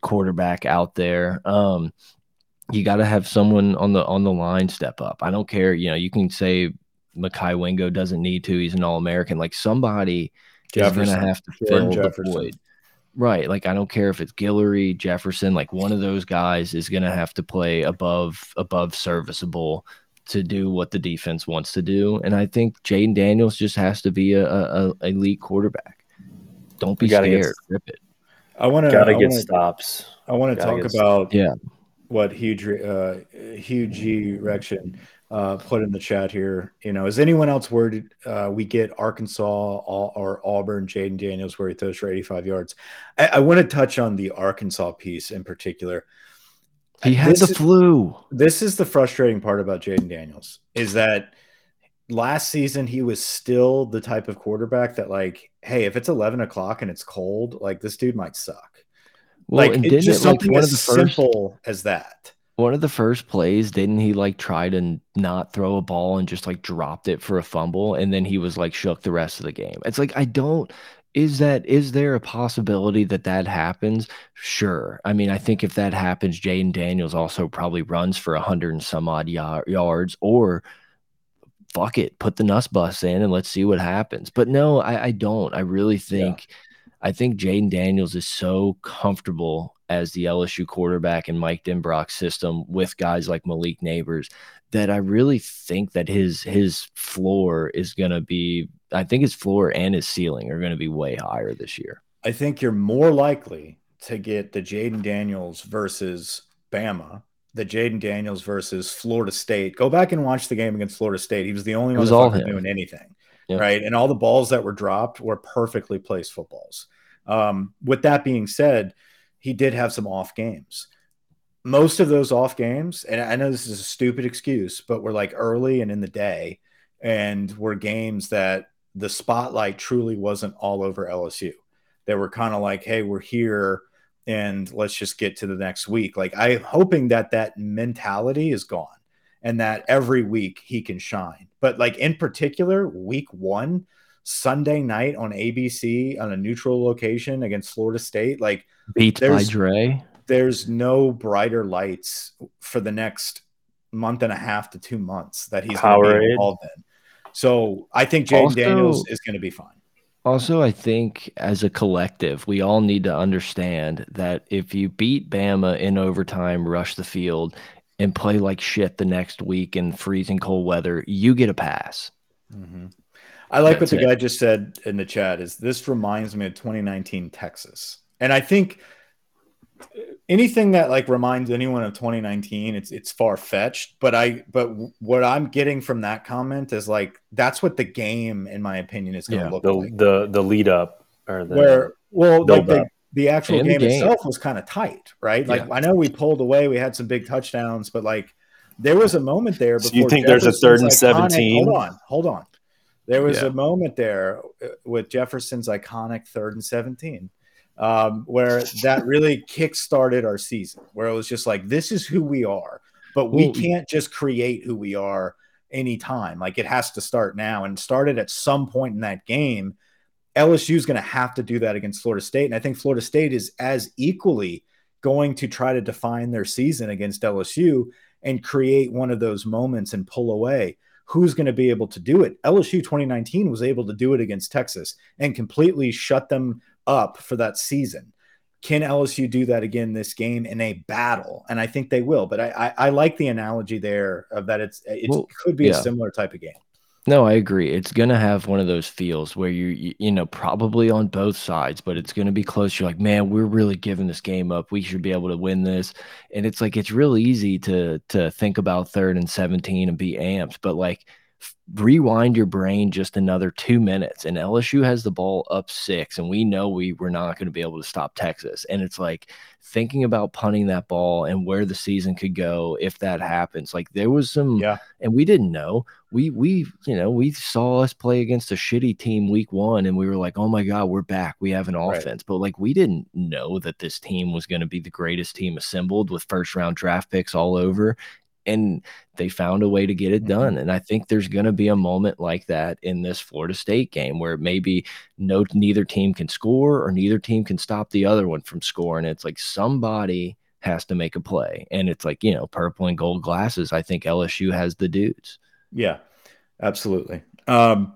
quarterback out there. Um, you got to have someone on the on the line step up. I don't care. You know, you can say Mekhi Wingo doesn't need to. He's an All American. Like somebody is going to have to fill the Jefferson. void. Right. Like I don't care if it's Guillory, Jefferson, like one of those guys is gonna have to play above above serviceable to do what the defense wants to do. And I think Jayden Daniels just has to be a, a, a elite quarterback. Don't be You gotta get- scared. Rip it. I want to. Gotta I get wanna, stops. I want to talk about Yeah. what huge uh huge erection uh put in the chat here. You know is anyone else worried uh we get arkansas or, or auburn jayden daniels where he throws for 85 yards? I, I want to touch on the arkansas piece in particular. He had This the is- flu. this is the frustrating part about jayden daniels is that last season he was still the type of quarterback that like hey if it's 11 o'clock and it's cold like this dude might suck. Well, like it's just it like something one as of the first simple as that one of the first plays, didn't he like try to not throw a ball and just like dropped it for a fumble and then he was like shook the rest of the game. It's like I don't is that is there a possibility that that happens? Sure. I mean, I think if that happens, Jayden Daniels also probably runs for a hundred and some odd yar yards or fuck it, put the nuss bus in and let's see what happens. But no, I, I don't. I really think I think Jayden Daniels is so comfortable as the LSU quarterback in Mike Denbrock's system with guys like Malik Nabers that I really think that his his floor is going to be I think his floor and his ceiling are going to be way higher this year. I think you're more likely to get the Jayden Daniels versus Bama, the Jayden Daniels versus Florida State. Go back and watch the game against Florida State. He was the only was all doing anything, Yep. right? And all the balls that were dropped were perfectly placed footballs. Um, with that being said, he did have some off games. Most of those off games, and I know this is a stupid excuse, but were like early and in the day, and were games that the spotlight truly wasn't all over LSU they were kind of like, hey, we're here and let's just get to the next week. Like, I'm hoping that that mentality is gone and that every week he can shine. But, like, in particular, week one, Sunday night on ABC on a neutral location against Florida State. Like Beats by There's- Dre. there's no brighter lights for the next month and a half to two months that he's to be involved in. So I think Jayden Daniels is going to be fine. Also, I think as a collective, we all need to understand that if you beat Bama in overtime, rush the field, and play like shit the next week in freezing cold weather, you get a pass. Mm-hmm. I like what the it. guy just said in the chat is this reminds me of 2019 Texas. And I think anything that like reminds anyone of 2019 it's it's far fetched but i but what i'm getting from that comment is like that's what the game in my opinion is going to Yeah, look The like the the lead up or the where well like the, the actual And the game, game. itself was kind of tight right like Yeah. i know we pulled away we had some big touchdowns but like there was a moment there So you think there's a third and 17? hold on hold on there was Yeah. a moment there uh, with jefferson's iconic third and 17 um, where that really kick-started our season where it was just like this is who we are but we Well, can't just create who we are anytime like it has to start now and started at some point in that game LSU is going to have to do that against Florida State. And I think Florida State is as equally going to try to define their season against LSU and create one of those moments and pull away. Who's going to be able to do it? LSU 2019 was able to do it against Texas and completely shut them up for that season. Can LSU do that again this game in a battle? And I think they will. But I, I, I like the analogy there of that it's it Well, could be a similar type of game. No, I agree. It's gonna have one of those feels where you, you, you know, probably on both sides, but it's gonna be close. You're like, man, we're really giving this game up. We should be able to win this. And it's like it's real easy to to think about third and seventeen and be amped, but like rewind your brain just another two minutes, and LSU has the ball up six, and we know we were not going to be able to stop Texas. And it's like thinking about punting that ball and where the season could go if that happens. Like there was some Yeah. and we didn't know. We we you know we saw us play against a shitty team week one, and we were like, oh my god, we're back. We have an Right. offense, but like we didn't know that this team was going to be the greatest team assembled with first round draft picks all over. And they found a way to get it Mhm. done. And I think there's going to be a moment like that in this Florida State game where maybe no neither team can score or neither team can stop the other one from scoring. It's like somebody has to make a play. And it's like, you know, purple and gold glasses. I think LSU has the dudes. Yeah, absolutely. Um,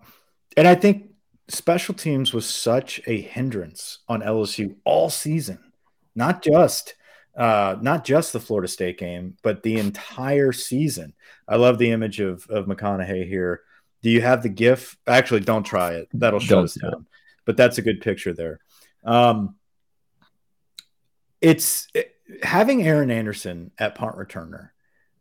and I think special teams was such a hindrance on LSU all season, not just uh, not just the Florida State game, but the entire season. I love the image of of McConaughey here. Do you have the GIF? Actually, don't try it. That'll shut us do down. But that's a good picture there. Um, it's it- having Aaron Anderson at punt returner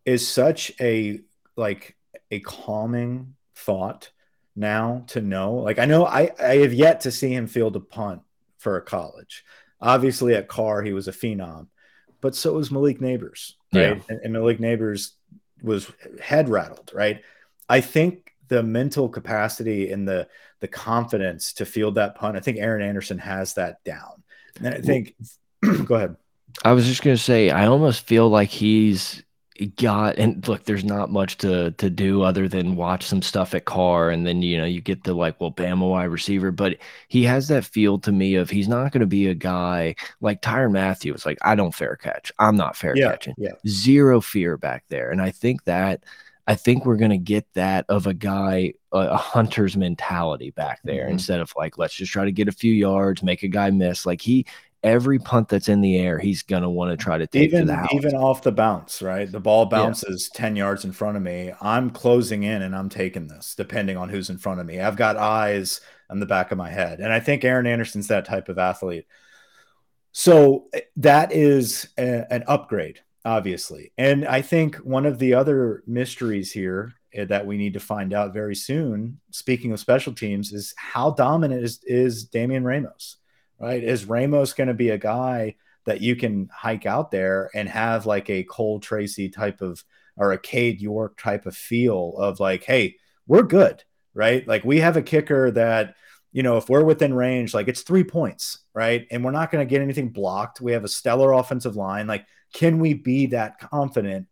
is such a like a calming thought now to know. Like I know I, I have yet to see him field a punt for a college. Obviously at Karr he was a phenom, but so was Malik Nabers, right? And, and Malik Nabers was head rattled, right? I think the mental capacity and the the confidence to field that punt, I think Aaron Anderson has that down. And I think <clears throat> go ahead. I was just gonna say, I almost feel like he's got and look, there's not much to to do other than watch some stuff at Karr and then you know you get the like, well, Bama wide receiver, but he has that feel to me of he's not gonna be a guy like Tyrann Mathieu. It's like I don't fair catch, I'm not fair Yeah, catching, yeah. zero fear back there, and I think that. I think we're gonna get that of a guy, a, a hunter's mentality back there, Mhm. instead of like, let's just try to get a few yards, make a guy miss. Like he, every punt that's in the air, he's gonna want to try to take to even the house. even off the bounce, right? The ball bounces 10 yards in front of me. I'm closing in and I'm taking this, depending on who's in front of me. I've got eyes on the back of my head. And I think Aaron Anderson's that type of athlete. So eh, that is a- an upgrade, obviously. And I think one of the other mysteries here eh, that we need to find out very soon, speaking of special teams, is how dominant is, is Damian Ramos, right? Is Ramos going to be a guy that you can hike out there and have like a Cole Tracy type of or a Cade York type of feel of like, hey, we're good, right? Like we have a kicker that, you know, if we're within range, like it's three points, right? And we're not going to get anything blocked. We have a stellar offensive line. Like, can we be that confident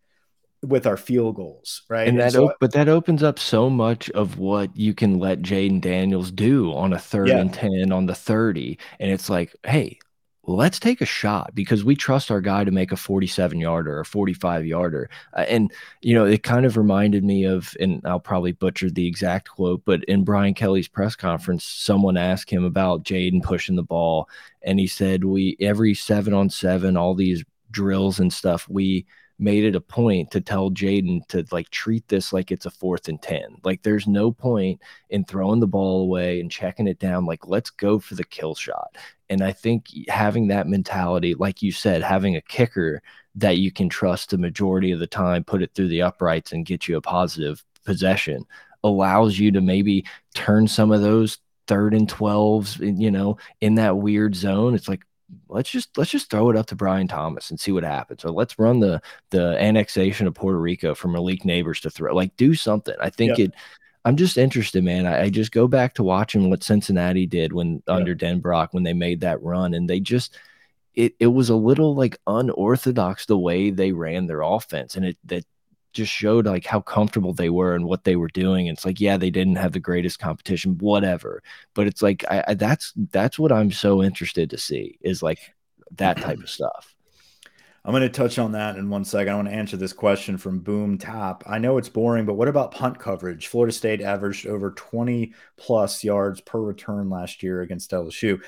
with our field goals, right? And And that, so- but that opens up so much of what you can let Jayden Daniels do on a third Yeah. and 10 on the 30. And it's like, hey, let's take a shot because we trust our guy to make a 47 yarder or 45 yarder. Uh, and, you know, it kind of reminded me of, and I'll probably butcher the exact quote, but in Brian Kelly's press conference, someone asked him about Jayden pushing the ball. And he said, we, every seven on seven, all these drills and stuff, we, made it a point to tell Jayden to like treat this like it's a fourth and 10. Like there's no point in throwing the ball away and checking it down. Like let's go for the kill shot. And I think having that mentality, like you said, having a kicker that you can trust the majority of the time, put it through the uprights and get you a positive possession allows you to maybe turn some of those third and 12s, you know, in that weird zone. It's like, let's just let's just throw it up to Brian Thomas and see what happens. So let's run the the annexation of Puerto Rico from Malik Nabers to throw. Like do something. I think Yeah. it. I'm just interested, man. I, I just go back to watching what Cincinnati did when Yeah. under Denbrock when they made that run, and they just it it was a little like unorthodox the way they ran their offense, and it that just showed like how comfortable they were and what they were doing. And it's like, yeah, they didn't have the greatest competition, whatever. But it's like I, I that's that's what I'm so interested to see is like that type of stuff. I'm going to touch on that in one second. I want to answer this question from Boom Top. I know it's boring, but what about punt coverage? Florida State averaged over 20 plus yards per return last year against LSU.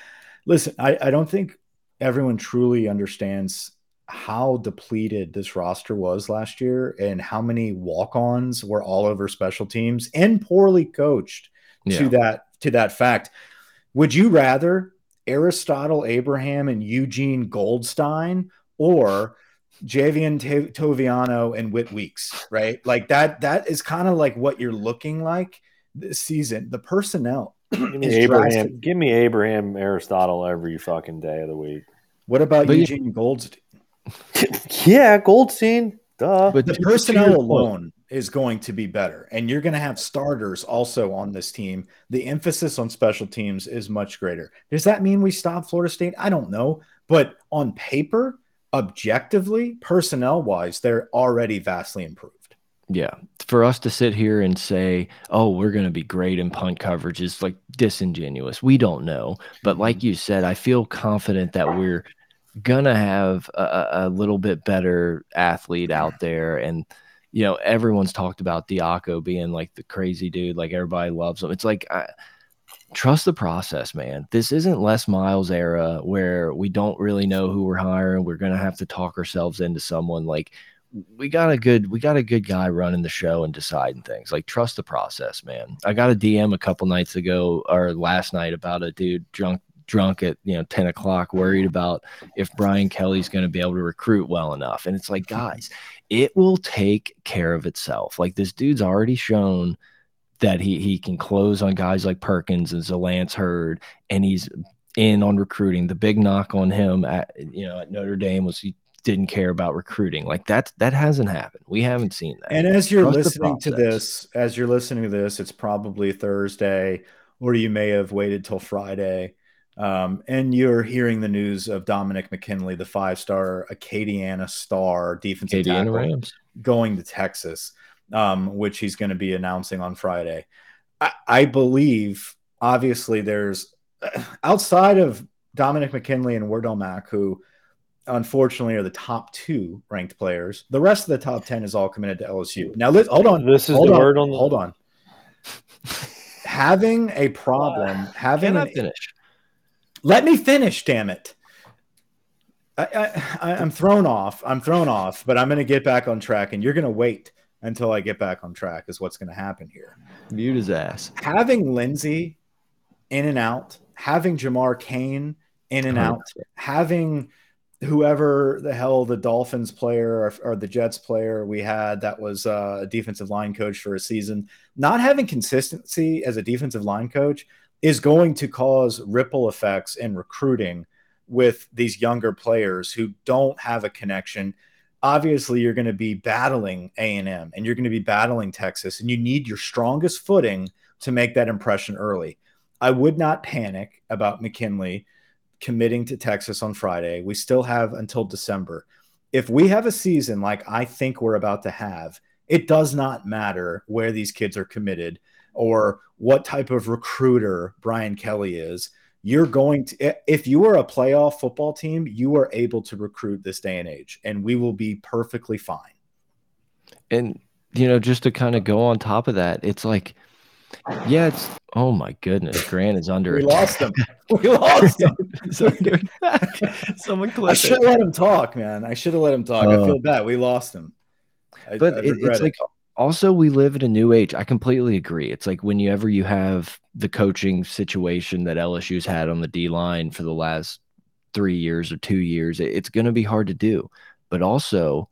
Listen, I, I don't think everyone truly understands how depleted this roster was last year and how many walk-ons were all over special teams and poorly coached Yeah. to that to that fact. Would you rather Aristotle Abraham and Eugene Goldstein or Javian T- Toviano and Whit Weeks, right? Like that that is kind of like what you're looking like this season. The personnel Give me Abraham. drastic. Give me Abraham Aristotle every fucking day of the week. What about But you- Eugene Goldstein? <laughs> yeah, Goldstein. Duh. But the to- to personnel alone is going to be better and you're going to have starters also on this team the emphasis on special teams is much greater does that mean we stop florida state i don't know but on paper objectively personnel wise they're already vastly improved Yeah. For us to sit here and say, oh, we're going to be great in punt coverage is like disingenuous. We don't know. But mm-hmm. like you said, I feel confident that we're to have a, a- little bit better athlete out there. And, you know, everyone's talked about Diaco being like the crazy dude, like everybody loves him. It's like, I, trust the process, man. This isn't Les Miles era where we don't really know who we're hiring. We're going to have to talk ourselves into someone like, we got a good we got a good guy running the show and deciding things like trust the process man i got a dm a couple nights ago or last night about a dude drunk drunk at you know 10 o'clock worried about if brian kelly's going to be able to recruit well enough and it's like mm-hmm. guys it will take care of itself like this dude's already shown that he he can close on guys like perkins and Zalance heard and he's in on recruiting the big knock on him at you know at notre dame was he didn't care about recruiting. Like that that hasn't happened. We haven't seen that. and as you're Trust listening to this as you're listening to this it's probably thursday or you may have waited till friday um, and you're hearing the news of dominic mckinley the five-star acadiana star defensive Acadiana tackle Rams. going to Texas, um, which he's going to be announcing on Friday. I, I believe, obviously, there's <sighs> outside of Dominic McKinley and Wardell Mack, who unfortunately are the top two ranked players. The rest of the top 10 is all committed to LSU. Now, let, hold on. This is hold the on, word on the- Hold on. <laughs> Having a problem, having Can I an finish? Let me finish, damn it. I, I, I'm thrown off. I'm thrown off, but I'm going to get back on track, and you're going to wait until I get back on track. Is what's going to happen here. Mute his ass. Having Lindsey in and out, having Jamar Cain in and out, having whoever the hell the Dolphins player or, or the Jets player we had that was uh, a defensive line coach for a season, not having consistency as a defensive line coach is going to cause ripple effects in recruiting with these younger players who don't have a connection. Obviously, you're going to be battling A&M and you're going to be battling Texas and you need your strongest footing to make that impression early. I would not panic about McKinley committing to Texas on Friday. We still have until December. if we have a season like I think we're about to have, it does not matter where these kids are committed or what type of recruiter Brian Kelly is. You're going to, if you are a playoff football team, you are able to recruit this day and age, and we will be perfectly fine. And, you know, just to kind of go on top of that, it's like, yeah, it's oh my goodness, Grant is under. we lost him. <laughs> We lost him. <laughs> <laughs> Someone I should have let him talk, man. I should have let him talk. Uh, I feel bad. We lost him. I, but I it, it's it. Also we live in a new age. I completely agree. It's like whenever you have the coaching situation that LSU's had on the D line for the last three years or two years, it's going to be hard to do. But also,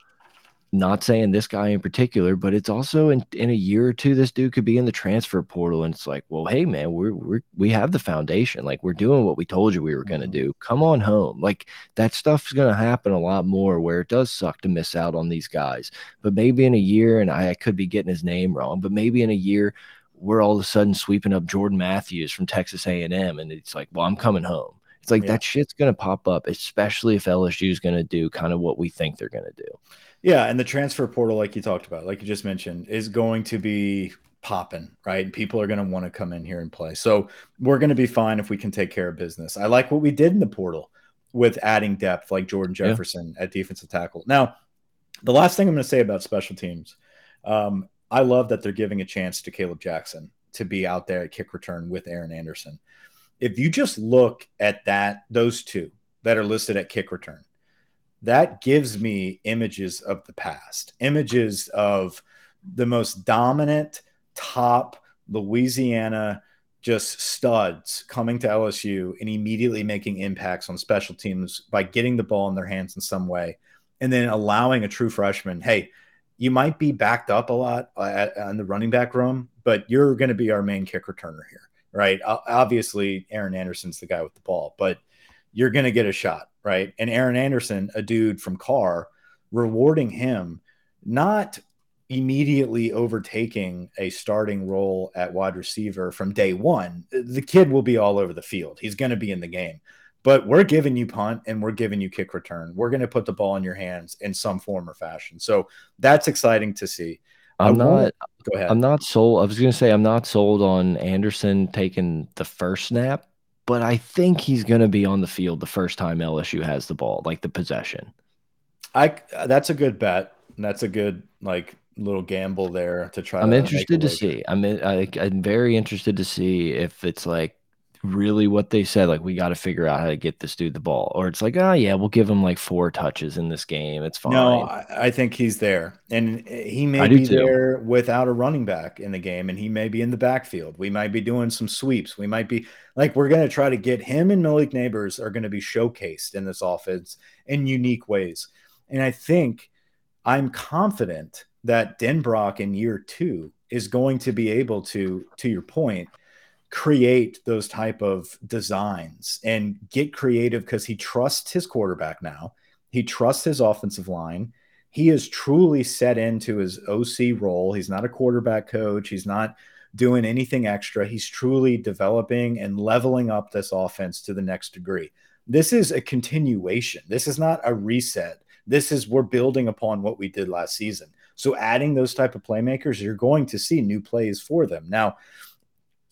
not saying this guy in particular, but it's also in, in a year or two, this dude could be in the transfer portal. And it's like, well, hey, man, we're, we're, we have the foundation. Like, we're doing what we told you we were going to mm-hmm. do. Come on home. Like, that stuff's going to happen a lot more where it does suck to miss out on these guys. But maybe in a year, and I, I could be getting his name wrong, but maybe in a year, we're all of a sudden sweeping up Jordan Matthews from Texas A&M. And it's like, well, I'm coming home. It's like yeah. that shit's going to pop up, especially if LSU is going to do kind of what we think they're going to do. Yeah, and the transfer portal, like you talked about, like you just mentioned, is going to be popping, right? People are going to want to come in here and play. So we're going to be fine if we can take care of business. I like what we did in the portal with adding depth, like Jordan Jefferson yeah. at defensive tackle. Now, the last thing I'm going to say about special teams, um, I love that they're giving a chance to Kaleb Jackson to be out there at kick return with Aaron Anderson. If you just look at that, those two that are listed at kick return, that gives me images of the past, images of the most dominant top Louisiana just studs coming to LSU and immediately making impacts on special teams by getting the ball in their hands in some way and then allowing a true freshman, hey, you might be backed up a lot uh, at, on the running back room, but you're going to be our main kick returner here, right? Obviously, Aaron Anderson's the guy with the ball, but you're going to get a shot right? And Aaron Anderson, a dude from Karr, rewarding him, not immediately overtaking a starting role at wide receiver from day one. The kid will be all over the field. He's going to be in the game. But we're giving you punt and we're giving you kick return. We're going to put the ball in your hands in some form or fashion. So that's exciting to see. I'm not. Go ahead. I'm not sold. I was going to say I'm not sold on Anderson taking the first snap but I think he's going to be on the field the first time LSU has the ball, like the possession. I that's a good bet. And that's a good like little gamble there to try. I'm interested to see. I'm in, I, I'm very interested to see if it's like really what they said. Like, we got to figure out how to get this dude the ball. Or it's like, oh, yeah, we'll give him like four touches in this game. It's fine. No, I, I think he's there. And eh, he may be there without a running back in the game, and he may be in the backfield. We might be doing some sweeps. We might be like, we're going to try to get him and Malik nabers are going to be showcased in this offense in unique ways. And I think I'm confident that Denbrock in year two is going to be able to, to your point, create those type of designs and get creative because he trusts his quarterback now. He trusts his offensive line. He is truly set into his OC role. He's not a quarterback coach. He's not doing anything extra. He's truly developing and leveling up this offense to the next degree. This is a continuation. This is not a reset. This is we're building upon what we did last season. So adding those type of playmakers, you're going to see new plays for them. Now,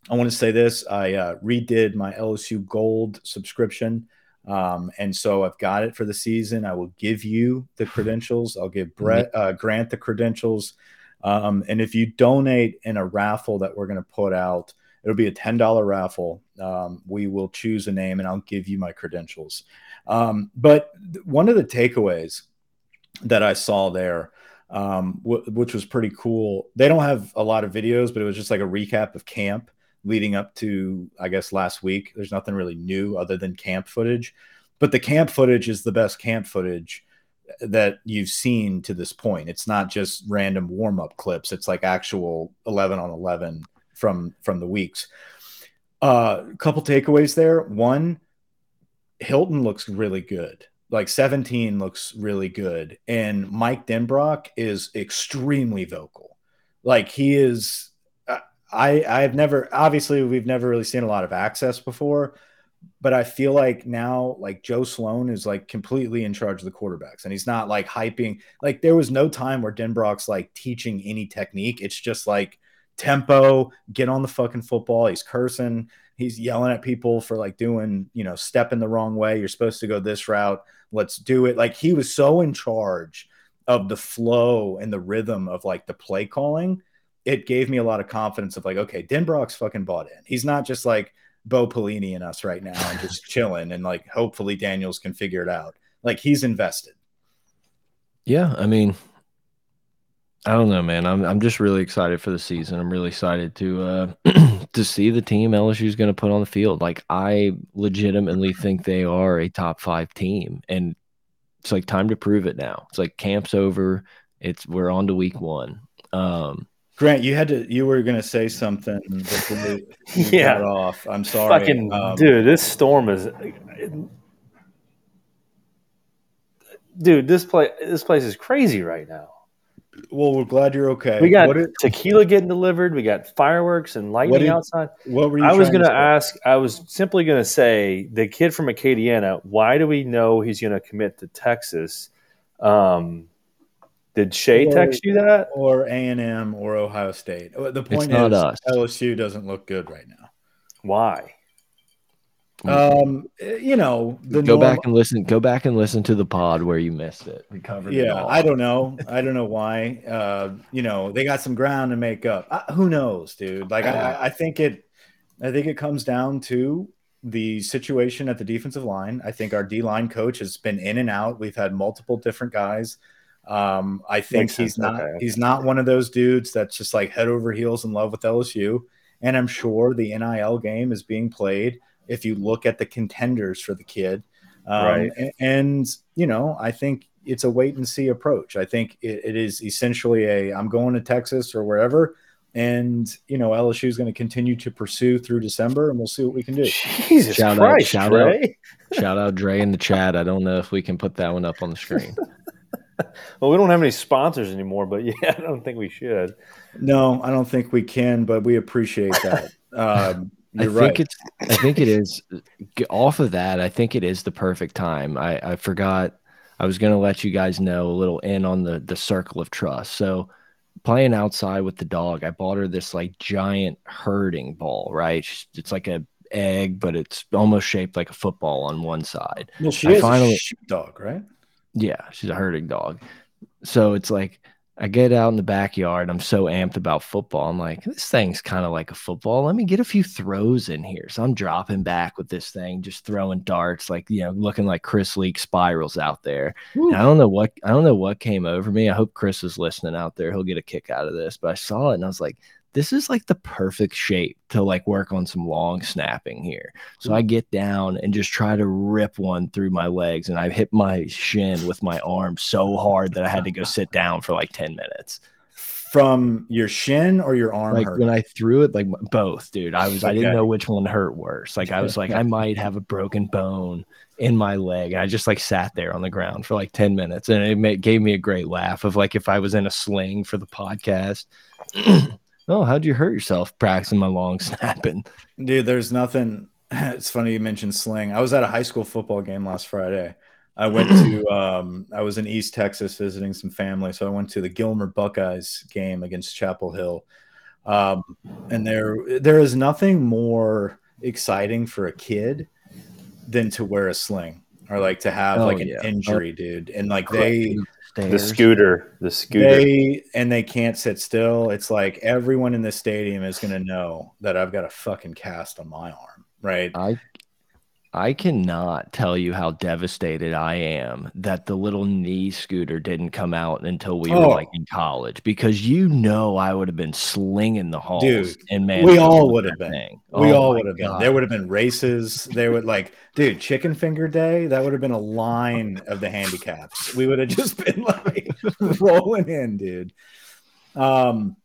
I want to say this I uh, redid my LSU Gold subscription. Um, and so I've got it for the season. I will give you the <laughs> credentials. I'll give Brett uh, Grant the credentials. Um, and if you donate in a raffle that we're going to put out, it'll be a ten dollar raffle. Um, we will choose a name, and I'll give you my credentials. Um, but one of the takeaways that I saw there, um, which was pretty cool, they don't have a lot of videos, but it was just like a recap of camp leading up to I guess last week. There's nothing really new other than camp footage, but the camp footage is the best camp footage that you've seen to this point. It's not just random warm up clips. It's like actual 11 on 11 from from the weeks. A uh, couple takeaways there. One, Hilton looks really good. Like 17 looks really good, and Mike Denbrock is extremely vocal. Like he is I I've never obviously we've never really seen a lot of access before, but I feel like now, like Joe Sloan is like completely in charge of the quarterbacks, and he's not like hyping. Like there was no time where Denbrock's like teaching any technique. It's just like tempo, get on the fucking football. He's cursing, he's yelling at people for like doing, you know, stepping the wrong way. You're supposed to go this route. Let's do it. Like he was so in charge of the flow and the rhythm of like the play calling. It gave me a lot of confidence of like, okay, Denbrock's fucking bought in. He's not just like Bo Pelini and us right now and just <laughs> chilling and like hopefully Daniels can figure it out. Like he's invested. Yeah, I mean, I don't know, man. I'm I'm just really excited for the season. I'm really excited to uh <clears throat> to see the team LSU is going to put on the field. Like I legitimately think they are a top 5 team and it's like time to prove it now. It's like camp's over. It's we're on to week 1. Um Grant, you had to. You were going to say something before you <laughs> Yeah. got off. I'm sorry, Fucking Um, dude, this storm is. Dude, this place this place is crazy right now. Well, we're glad you're okay. We got what, tequila getting delivered. We got fireworks and lightning did- outside. what were you? I was going to ask. I was simply going to say the kid from Acadiana. Why do we know he's going to commit to Texas? Um, did Shay Well, text you that? or A and M or Ohio State. Uh, The point not is, us. LSU doesn't look good right now. Why? Um, you know, the go norm- back and listen. Go back and listen to the pod where you missed it. We covered it Yeah, all. I don't know. I don't know why. Uh, you know, they got some ground to make up. Uh, who knows, dude? Like, I, I think it. I think it comes down to the situation at the defensive line. I think our D line coach has been in and out. We've had multiple different guys. Um, I think Makes he's sense. not. Okay. He's not one of those dudes that's just like head over heels in love with LSU. And I'm sure the NIL game is being played. If you look at the contenders for the kid, um, Right. a- And, you know, I think it's a wait and see approach. I think it, it is essentially a I'm going to Texas or wherever, and you know LSU is going to continue to pursue through December, and we'll see what we can do. Jesus Shout out- Christ, shout Trey. Shout out Dre in the chat. I don't know if we can put that one up on the screen. <laughs> <laughs> Well, we don't have any sponsors anymore, but <laughs> yeah, I don't think we should. No, I don't think we can, but we appreciate that. <laughs> Um, I you're think right. it's. I think it is. Off of that, I think it is the perfect time. I, I forgot. I was going to let you guys know a little in on the the circle of trust. So, playing outside with the dog, I bought her this like giant herding ball. Right, She's- it's like a egg, but it's almost shaped like a football on one side. Well, she I is finally- a sheepdog, right? Yeah, she's a herding dog. So it's like I get out in the backyard. I'm so amped about football. I'm like, this thing's kind of like a football. Let me get a few throws in here. So I'm dropping back with this thing, just throwing darts, like you know, looking like Chris Leak spirals out there. I don't know what I don't know what came over me. I hope Chris is listening out there. He'll get a kick out of this. But I saw it and I was like, this is like the perfect shape to like work on some long snapping here. So I mm. get down and just try to rip one through my legs, and I hit my shin with my arm so hard that I had to go sit down for like 10 minutes. From your shin or your arm Like hurt? when I threw it, like both, dude. I was I didn't Okay. know which one hurt worse. Like I was like, I might have a broken bone in my leg. And I just like sat there on the ground for like 10 minutes and it made, gave me a great laugh of like if I was in a sling for the podcast. <clears throat> oh, how'd you hurt yourself practicing my long <laughs> snapping? Dude, there's nothing. <laughs> It's funny you mentioned sling. I was at a high school football game last Friday. I went to, <clears throat> um, I was in East Texas visiting some family. So I went to the Gilmer Buckeyes game against Chapel Hill. Um, and there, there is nothing more exciting for a kid than to wear a sling or like to have Oh, like an yeah. injury, dude. And like they, The scooter, the scooter. they, and they can't sit still. It's like everyone in this stadium is going to know that I've got a fucking cast on my arm, right? I I cannot tell you how devastated I am that the little knee scooter didn't come out until we were Oh. like in college because you know I would have been slinging the halls Dude, and man we all would have been. We Oh all would have been. There would have been races. There would like, dude, chicken finger day. That would have been a line of the handicaps. We would have just <laughs> been like rolling in, dude. Um,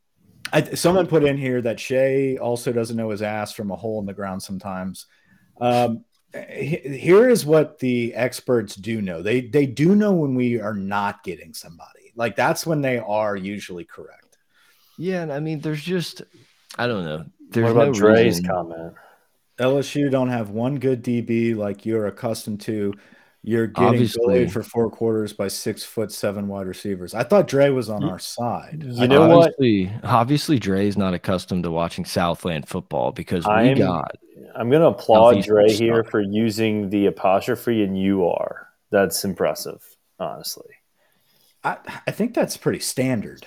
I, someone put in here that Shay also doesn't know his ass from a hole in the ground sometimes. Um, here is what the experts do know. They they do know when we are not getting somebody. Like that's when they are usually correct. Yeah, and I mean there's just I don't know. There's what about no Dre's reason- comment? LSU don't have one good DB like you're accustomed to. You're getting Obviously. bullied for four quarters by six foot seven wide receivers. I thought Dre was on our side. You I know thought- what? obviously, Obviously, Dre's not accustomed to watching Southland football because we I'm- got I'm going to applaud Southeastern Dre here for using the apostrophe and you are. That's impressive, honestly. I, I think that's pretty standard.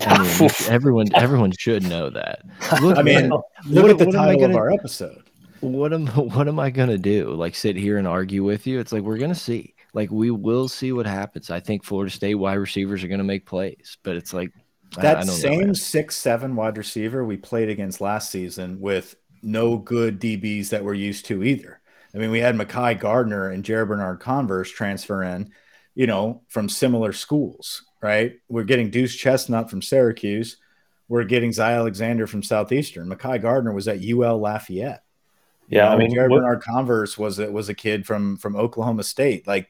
I mean, <laughs> everyone everyone should know that. Look, I mean, man, Look what- at the what am I title of gonna- our episode. what am what am I gonna do? Like sit here and argue with you? It's like we're gonna see. Like we will see what happens. I think Florida State wide receivers are gonna make plays, but it's like I- I That don't know, same man. six seven wide receiver we played against last season with no good DBs that we're used to either. I mean, we had Mekhi Garner and Jarrick Bernard-Converse transfer in, you know, from similar schools, right? We're getting Duce Chestnut from Syracuse. We're getting Zy Alexander from Southeastern. Mekhi Garner was at UL Lafayette. You Yeah, know, I mean, Jarrick what- Bernard Converse was a, was a kid from from Oklahoma State. Like,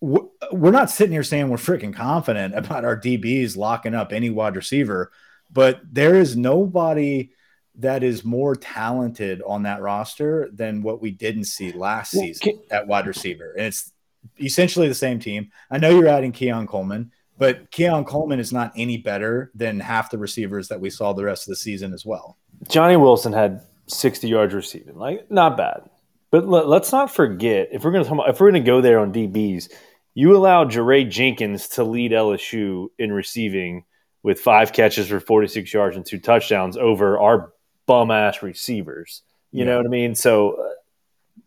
w- we're not sitting here saying we're freaking confident <laughs> about our DBs locking up any wide receiver, but there is nobody that is more talented on that roster than what we didn't see last Well, season at wide receiver, and it's essentially the same team. I know you're adding Keon Coleman. But Keon Coleman is not any better than half the receivers that we saw the rest of the season as well. Johnny Wilson had 60 yards receiving. Like, not bad. But let, us not forget if we're going to talk if we're going to go there on DBs, you allowed Jaray Jenkins to lead LSU in receiving with five catches for 46 yards and two touchdowns over our bum ass receivers. You know what I mean? So uh,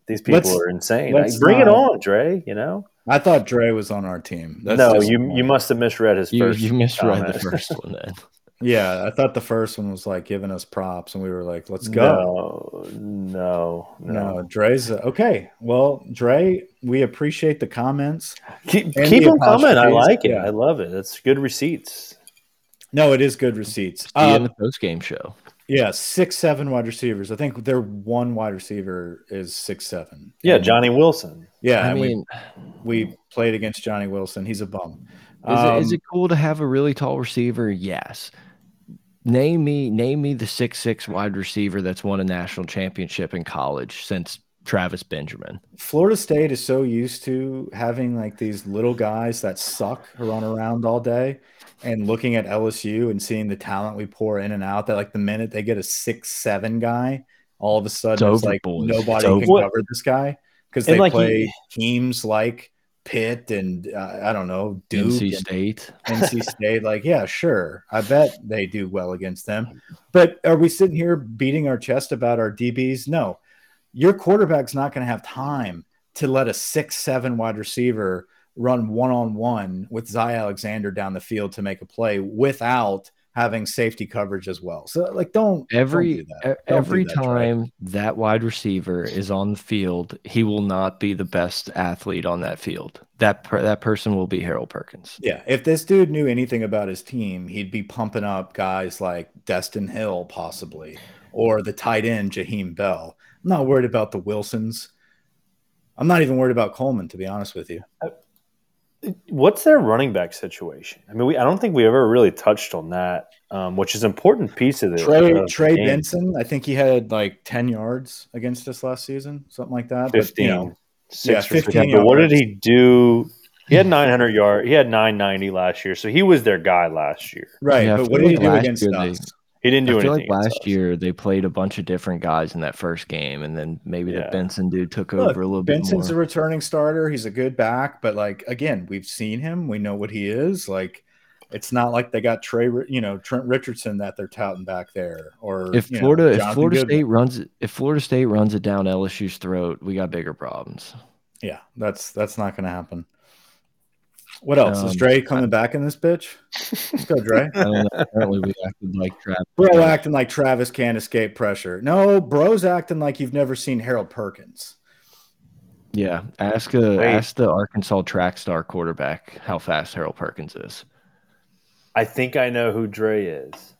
these people Let's- are insane. Like, bring it on, Dre. You know? I thought Dre was on our team. That's no, you you must have misread his You, first. you misread the <laughs> first one then. Yeah, I thought the first one was like giving us props, and we were like, "Let's go." No, no, no. No, Dre's okay. Well, Dre, we appreciate the comments. Keep, keep the them coming. I like it. yeah. I love it. It's good receipts. No, it is good receipts. See in Um, the post game show. Yeah, six, seven wide receivers. I think their one wide receiver is six, seven. Yeah, Johnny Wilson. Yeah, I and mean, we we played against Johnny Wilson. He's a bum. is, it, is Um, it cool to have a really tall receiver? Yes. Name me name me the six six wide receiver that's won a national championship in college since Travis Benjamin. Florida State is so used to having like these little guys that suck run around all day and looking at LSU and seeing the talent we pour in and out that like the minute they get a six seven guy, all of a sudden It's it's, like boys. nobody It's can cover this guy because they like, play you- teams like Pitt and uh, I don't know Duke NC and State. NC <laughs> State. Like, yeah, sure. I bet they do well against them. But are we sitting here beating our chest about our DBs? No. Your quarterback's not going to have time to let a six, seven wide receiver run one on one with Zy Alexander down the field to make a play without having safety coverage as well. So, like, don't Every don't do e- Don't do every that, time that wide receiver is on the field, he will not be the best athlete on that field. That per, that person will be Harold Perkins. Yeah, if this dude knew anything about his team, he'd be pumping up guys like Destyn Hill, possibly, or the tight end Jaheim Bell. I'm not worried about the Wilsons. I'm not even worried about Coleman, to be honest with you. What's their running back situation? I mean, we I don't think we ever really touched on that, um, which is an important piece of this. Trey of Trey game. Benson, I think he had like 10 yards against us last season, something like that. But, 15. you know, Six Yeah, 15 15. But what did he do? He had 900 yard. He had 990 last year, so he was their guy last year. right. Yeah, but what did he do against year they- us? He didn't do I feel anything. like last us. year they played a bunch of different guys in that first game, and then maybe Yeah. the Benson dude took Look, over a little Benson's bit Benson's a returning starter. He's a good back, but like again, we've seen him. We know what he is. Like, it's not like they got Trey, you know, Trent Richardson that they're touting back there. Or if you know, Florida, if Florida Goodwin. State runs it, if Florida State runs it down LSU's throat, we got bigger problems. yeah, that's that's not going to happen. What else is Um, Dre coming back in this bitch? Let's go, Dre. <laughs> I don't know. Apparently, we acted like Travis. Bro acting like Travis can't escape pressure. No, bro's acting like you've never seen Harold Perkins. Yeah, ask a Wait. ask the Arkansas track star quarterback how fast Harold Perkins is. I think I know who Dre is.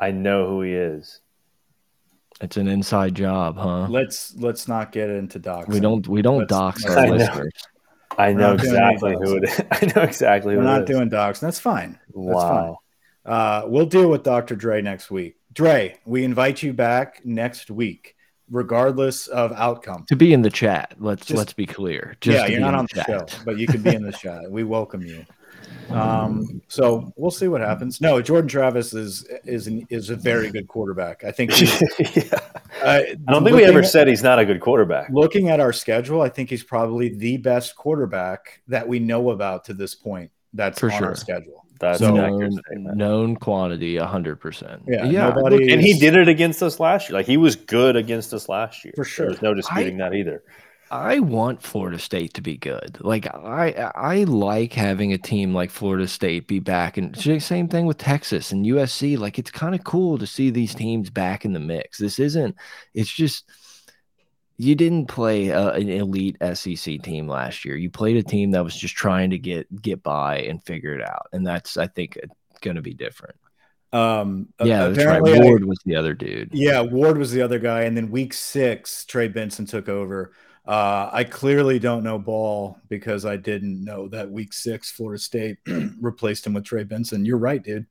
I know who he is. It's an inside job, huh? Let's let's not get into docs. We don't we don't Let's- dox our <laughs> listeners. I know not doing any exactly who it is. <laughs> I know exactly who it is. We're not is. doing docs. That's fine. That's fine. wow. Uh, we'll deal with Dr. Dre next week. Dre, we invite you back next week regardless of outcome. To be in the chat, let's Just- let's be clear. Just yeah, you're not in on the show, but you can be in the chat. We welcome you. <laughs> Um, so we'll see what happens. No, Jordan Travis is is an, is a very good quarterback. I think. <laughs> yeah. Uh, I don't think we ever said he's not a good quarterback. Looking at our schedule, I think he's probably the best quarterback that we know about to this point. That's For on sure. our schedule. That's So- known, statement. known quantity, hundred percent. Yeah, yeah. nobody- And he did it against us last year. Like he was good against us last year. For sure. There's no disputing that either. I want Florida State to be good. Like I I like having a team like Florida State be back and same thing with Texas and USC. Like it's kind of cool to see these teams back in the mix. This isn't it's just you didn't play a, an elite SEC team last year. You played a team that was just trying to get get by and figure it out. And that's I think going to be different. Um, Yeah, that's right. apparently I- Ward was the other dude. Yeah, Ward was the other guy, and then week six, Trey Benson took over. Uh, I clearly don't know ball because I didn't know that week six Florida State <clears throat> replaced him with Trey Benson. You're right, dude.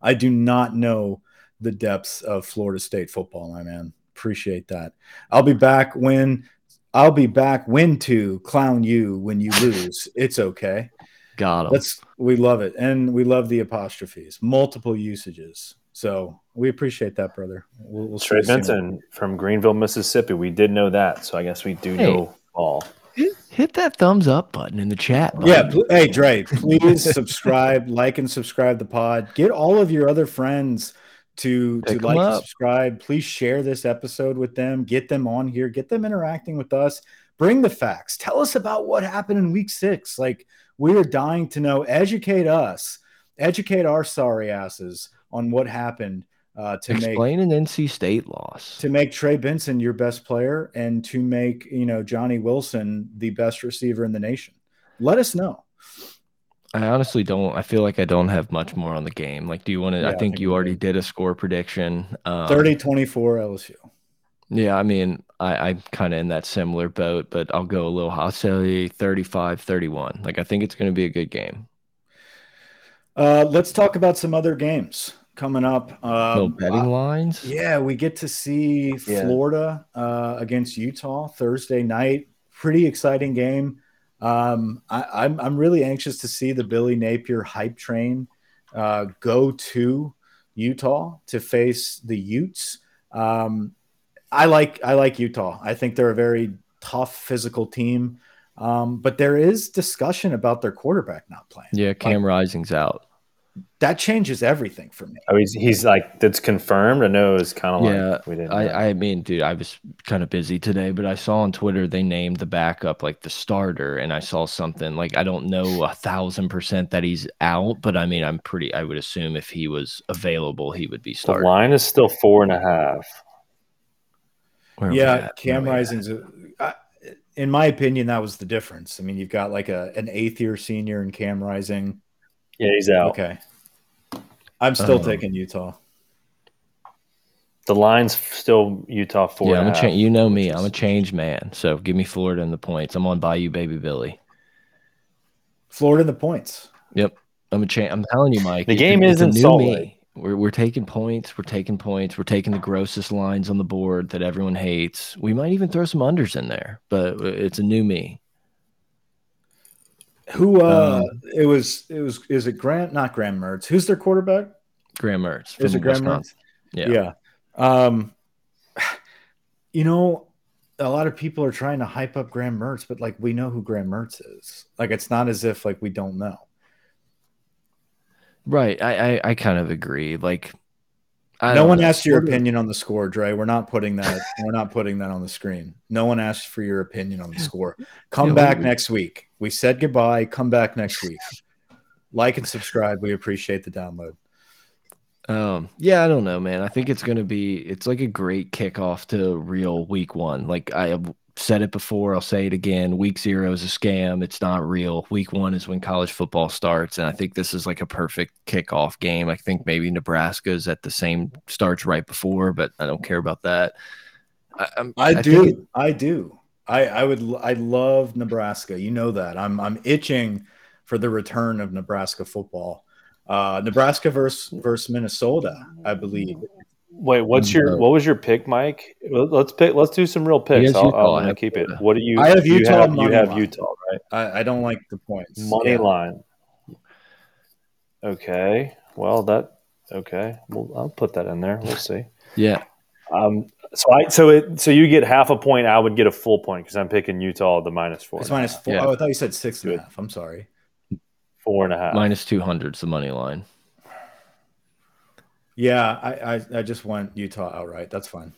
I do not know the depths of Florida State football, my man. Appreciate that. I'll be back when I'll be back when to clown you when you lose. <laughs> It's okay. Got him. That's we love it, and we love the apostrophes, multiple usages. So we appreciate that, brother. We'll, we'll Trey see you soon. Benson from Greenville, Mississippi. We did know that, so I guess we do Hey. know all. hit, hit that thumbs up button in the chat. Yeah, pl- hey Dre, please <laughs> subscribe, like, and subscribe the pod. Get all of your other friends to to like and subscribe. Please share this episode with them. Get them on here. Get them interacting with us. Bring the facts. Tell us about what happened in week six. Like we are dying to know. Educate us. Educate our sorry asses on what happened uh, to make Explain an NC State loss. to make Trey Benson your best player and to make you know Johnny Wilson the best receiver in the nation. Let us know. I honestly don't. I feel like I don't have much more on the game. Like, do you want to? Yeah, I I think think you already do. did a score prediction. Um, 30 24 LSU. Yeah, I mean, I, I'm kind of in that similar boat, but I'll go a little. Say 35 31. Like, I think it's going to be a good game. Uh, let's talk about some other games coming up. no Um, betting uh, lines. yeah, we get to see Yeah. Florida uh, against Utah Thursday night. Pretty exciting game. Um, I, I'm I'm really anxious to see the Billy Napier hype train uh, go to Utah to face the Utes. Um, I like I like Utah. I think they're a very tough physical team. Um, but there is discussion about their quarterback not playing. Yeah, Cam Rising's out. That changes everything for me. Oh, he's, he's like that's confirmed. I know it's kind of Yeah, like we didn't. I, I mean, dude, I was kind of busy today, but I saw on Twitter they named the backup like the starter, and I saw something like I don't know a thousand percent that he's out, but I mean, I'm pretty. I would assume if he was available, he would be the starting. line is still four and a half. Where Yeah. Cam Where are we? Rising's. a- I- in my opinion, that was the difference. I mean, you've got like a an eighth year senior in Cam Rising. Yeah, he's out. Okay, I'm still Um, taking Utah. The line's still Utah four. Yeah, I'm and a a cha- half, You know me, which I'm a is- change man. So give me Florida in the points. I'm on Bayou Baby Billy. Florida in the points. Yep, I'm a change. I'm telling you, Mike. The game it's isn't new Salt me. We're we're taking points. We're taking points. We're taking the grossest lines on the board that everyone hates. We might even throw some unders in there, but it's a new me. Who? uh Um, It was. It was. Is it Grant? Not Graham Mertz. Who's their quarterback? Graham Mertz Is it Graham Mertz? Yeah. Yeah. Um, you know, a lot of people are trying to hype up Graham Mertz, but like we know who Graham Mertz is. Like it's not as if like we don't know. right. I, I I kind of agree. Like, I no one know. asked your opinion on the score, Dre. We're not putting that. we're not putting that on the screen. No one asked for your opinion on the score. <laughs> Come Yeah, back we- next week. We said goodbye. Come back next week. <laughs> Like and subscribe. We appreciate the download. Um, yeah, I don't know, man. I think it's going to be it's like a great kickoff to real week 1. Like I have said it before, I'll say it again. Week 0 is a scam. It's not real. Week 1 is when college football starts, and I think this is like a perfect kickoff game. I think maybe Nebraska's at the same starts right before, but I don't care about that. I, I'm, I, think do. it- I do. I, I would. I love Nebraska. You know that. I'm. I'm itching for the return of Nebraska football. Uh, Nebraska versus versus Minnesota, I believe. Wait, what's your what was your pick, Mike? Let's pick. Let's do some real picks. I'll, Utah, I'm I gonna keep it. What do you? I have you Utah have, you have. Utah, right? I, I don't like the points. Money Yeah. line. Okay. Well, that okay. Well, I'll put that in there. We'll see. Yeah. Um. So I so it so you get half a point. I would get a full point because I'm picking Utah the minus four. It's and a minus half. four. Yeah. Oh, I thought you said six and a Good. half. I'm sorry. four and a half. Minus 200 is the money line. Yeah, I, I, I just want Utah outright. That's fine.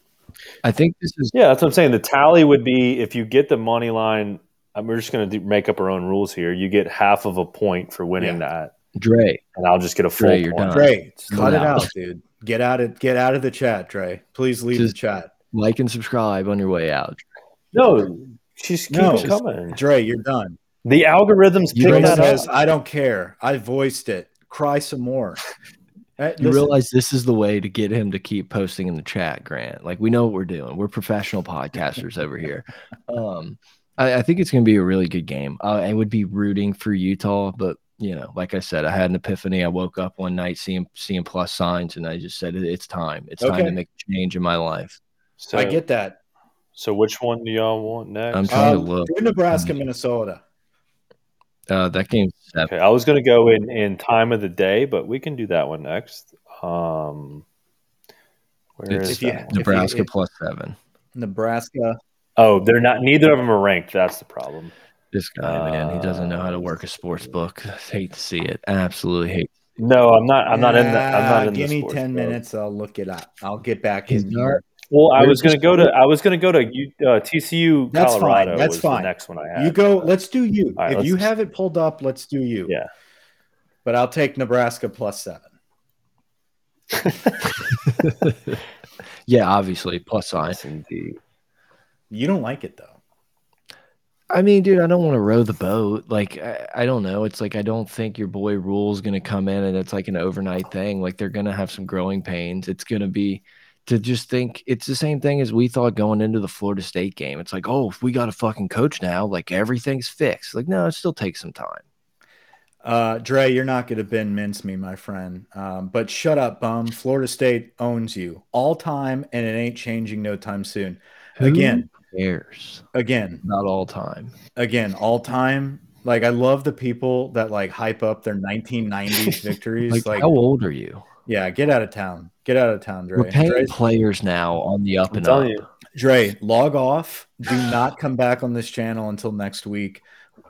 I think this is Yeah, that's what I'm saying. The tally would be if you get the money line. We're just going to make up our own rules here. You get half of a point for winning that, Dre. and I'll just get a full Dre, you're point. done. Dre, cut it out, dude. Get out of get out of the chat, Dre. Please leave Just- the chat. Like and subscribe on your way out. No, she's keep No. coming. Dre, you're done. The algorithms You pick Dre that says, up. I don't care. I voiced it. Cry some more. You listen, realize this is the way to get him to keep posting in the chat, Grant. Like we know what we're doing. We're professional podcasters over here. Um, I, I think it's going to be a really good game. Uh, I would be rooting for Utah, but you know, like I said, I had an epiphany. I woke up one night seeing seeing plus signs, and I just said, "It's time. It's time to make a change in my life." So, I get that. so which one do y'all want next? I'm trying to Um, look. do Nebraska, Minnesota. Uh, that game's seven. okay, I was going to go in in time of the day, but we can do that one next. Um, where It's is If you- that if Nebraska you- plus seven. Nebraska. Oh, they're not. Neither of them are ranked. That's the problem. This guy, man, he doesn't know how to work a sports book. hate to see it. Absolutely hate. No, I'm not. I'm not in that. I'm Ah, not in Give the me ten book. minutes. I'll look it up. I'll get back He's in. not- Well, I was going to go to. I was going to go to U- uh, TCU. That's fine, that's fine. The next one I have. You go. Let's do you. All right, if you have it pulled up, let's do you. Yeah. But I'll take Nebraska plus seven. <laughs> yeah, obviously plus sign. Indeed. You don't like it though. I mean, dude, I don't want to row the boat. Like, I, I don't know. It's like I don't think your boy Rhule's going to come in and it's like an overnight thing. Like they're going to have some growing pains. It's going to be to just think it's the same thing as we thought going into the Florida State game. It's like, oh, if we got a fucking coach now, like everything's fixed. Like, no, it still takes some time. Uh, Dre, you're not going to Ben mince me, my friend. Um, but shut up, bum. Florida State owns you all time, and it ain't changing no time soon. Again, Who cares? again, Not all time. again, all time. Like I love the people that like hype up their 1990s <laughs> victories. Like, Like, how old are you? yeah, get out of town. Get out of town, Dre. We're paying Dre, players now on the up I'm and up. you. Dre, log off. Do not come back on this channel until next week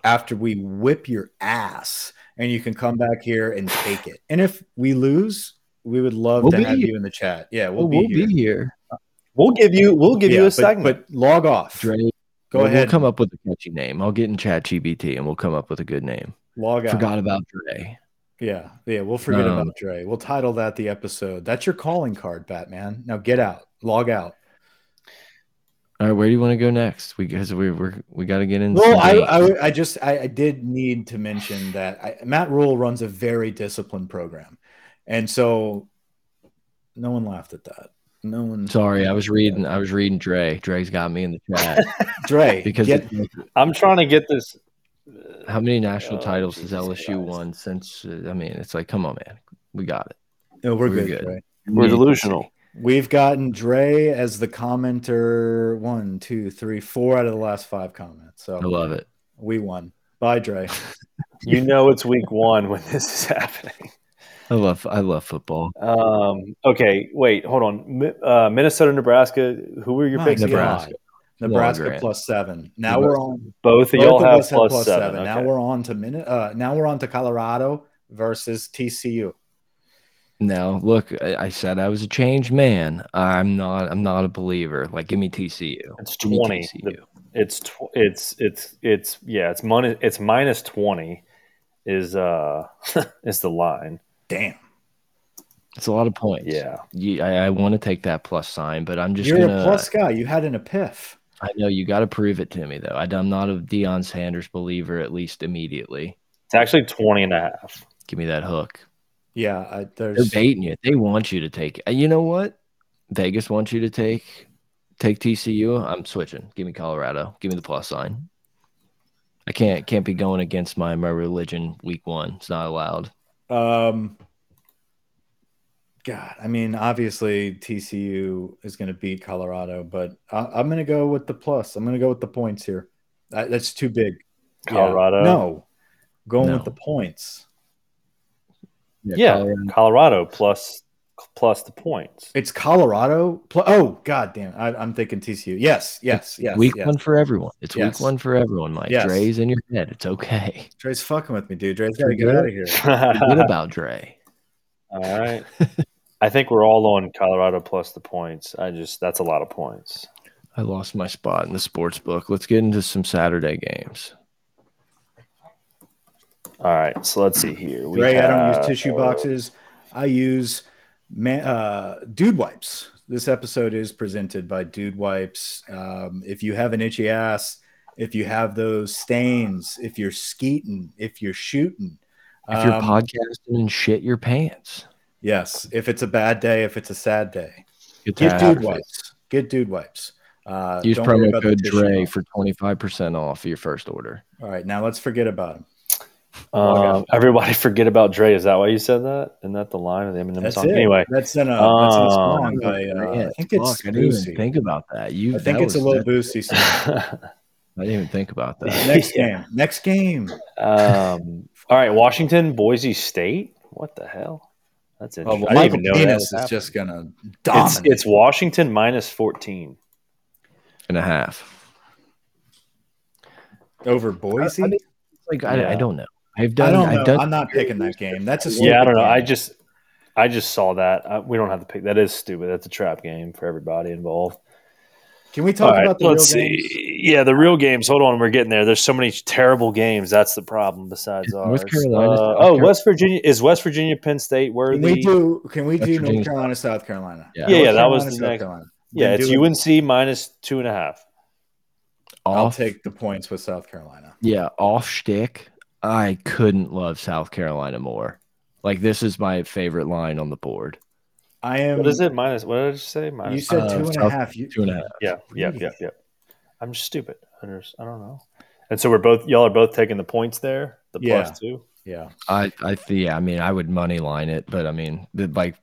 after we whip your ass and you can come back here and take it. And if we lose, we would love We'll to have here. you in the chat. Yeah, we'll, We'll, be, we'll here. be here. We'll give you. We'll give Yeah, you a but, segment. But log off. Dre, Go we'll, ahead. We'll come up with a catchy name. I'll get in chat GPT and we'll come up with a good name. log out. Forgot about Dre. Yeah, yeah, we'll forget Um, about Dre. We'll title that the episode. That's your calling card, Batman. Now get out. Log out. All right, where do you want to go next? We because we we we got to get into. Well, I. I, I just I, I did need to mention that I, Matt Rhule runs a very disciplined program, and so no one laughed at that. No one. sorry, I was reading. I was reading Dre. Dre's got me in the chat <laughs> Dre, <laughs> because get, I'm trying to get this. how many national Oh, titles has LSU Christ. won since? Uh, I mean, it's like, come on, man, we got it. no, we're, we're good. good. Dre. We're delusional. We've gotten Dre as the commenter. One, two, three, four out of the last five comments. So I love it. we won. Bye, Dre. <laughs> You know it's week one when this is happening. I love I love football. Um, okay, wait, hold on. Uh, Minnesota, Nebraska. Who were your My picks? Nebraska. Nebraska Grant. plus seven. Now we're on. Both of y'all have us plus plus seven. seven. Now we're on to minute. Uh, now we're on to Colorado versus TCU. Now, look, I, I said I was a changed man. I'm not. I'm not a believer. Like, give me TCU. It's Give 20. TCU. It's tw- it's it's it's yeah. It's money. It's minus twenty. Is uh <laughs> is the line? Damn. It's a lot of points. Yeah. You, I, I want to take that plus sign, but I'm just You're gonna. a plus guy. You had an epiphany. I know you got to prove it to me though. I, am not a Deion Sanders believer, at least immediately. It's actually 20 and a half. Give me that hook. Yeah, I, They're baiting you. They want you to take. uh, You know what? Vegas wants you to take take TCU. I'm switching. Give me Colorado. Give me the plus sign. I can't can't be going against my my religion week one. It's not allowed. Um, God, I mean, obviously TCU is going to beat Colorado, but I, I'm going to go with the plus. I'm going to go with the points here. That, that's too big. Yeah. Colorado. No, going No. with the points. Yeah, Colorado. Colorado plus plus the points. It's Colorado. Pl- oh, God damn. I, I'm thinking TCU. Yes, yes, yes. week yes. one for everyone. It's Yes. week one for everyone, Mike. Yes. Dre's in your head. It's okay. Dre's fucking with me, dude. Dre's got to get out of here. <laughs> Forget about Dre. all right. <laughs> I think we're all on Colorado plus the points. I just that's a lot of points. I lost my spot in the sports book. Let's get into some Saturday games. All right, so let's see here. We Dre, I don't use tissue boxes. I use man, uh, dude wipes. This episode is presented by Dude Wipes. Um, if you have an itchy ass, if you have those stains, if you're skeeting, if you're shooting, If you're um, podcasting and shit your pants, yes, if it's a bad day, if it's a sad day, get get Dude. Wipes. Get Dude Wipes. Uh, Use promo code Dre for 25% off your first order. All right, now let's forget about him. Log Um, out. everybody <laughs> forget about Dre. Is that why you said that? Isn't that the line of the Eminem That's song? it. Anyway, that's in a, that's in a Um, song by, uh, Man, I think it's fuck, I didn't even think about that. You, I think that it's a little that- boosty <laughs> song. I didn't even think about that. Next <laughs> Yeah. game. Next game. um, all right, Washington, Boise State. What the hell? That's Oh, interesting. well, I didn't Michael even know that Penis is happening. just gonna It's, dominate. it's Washington minus fourteen. and a half. over Boise. I mean, Like I, I don't know. I've I done. don't I've done, I'm not picking that game. That's a Yeah, I don't know. I just, I just saw that. I, we don't have to pick. That is stupid. That's a trap game for everybody involved. Can we talk All right, about the let's real see. games? Yeah, the real games. Hold on, we're getting there. There's so many terrible games. That's the problem. Besides ours. Carolina- Uh, oh, Carolina- West Virginia is West Virginia, Penn State. Worthy. Can we do? Can we West do North Carolina, South Carolina? Yeah. Yeah, yeah, that was the South next- Carolina. yeah, Then it's do it. UNC minus two and a half. I'll take the points with South Carolina. Yeah, off shtick. I couldn't love South Carolina more. Like this is my favorite line on the board. I am. What is it? Minus. What did I just say? You Minus. said Uh, two and a South- half. You, Two and a half. yeah, yeah, yeah, yeah. I'm just stupid. I just- I don't know. And so we're both y'all are both taking the points there. The Yeah. plus two. Yeah. I, I, th- yeah, I mean, I would money line it, but I mean, like,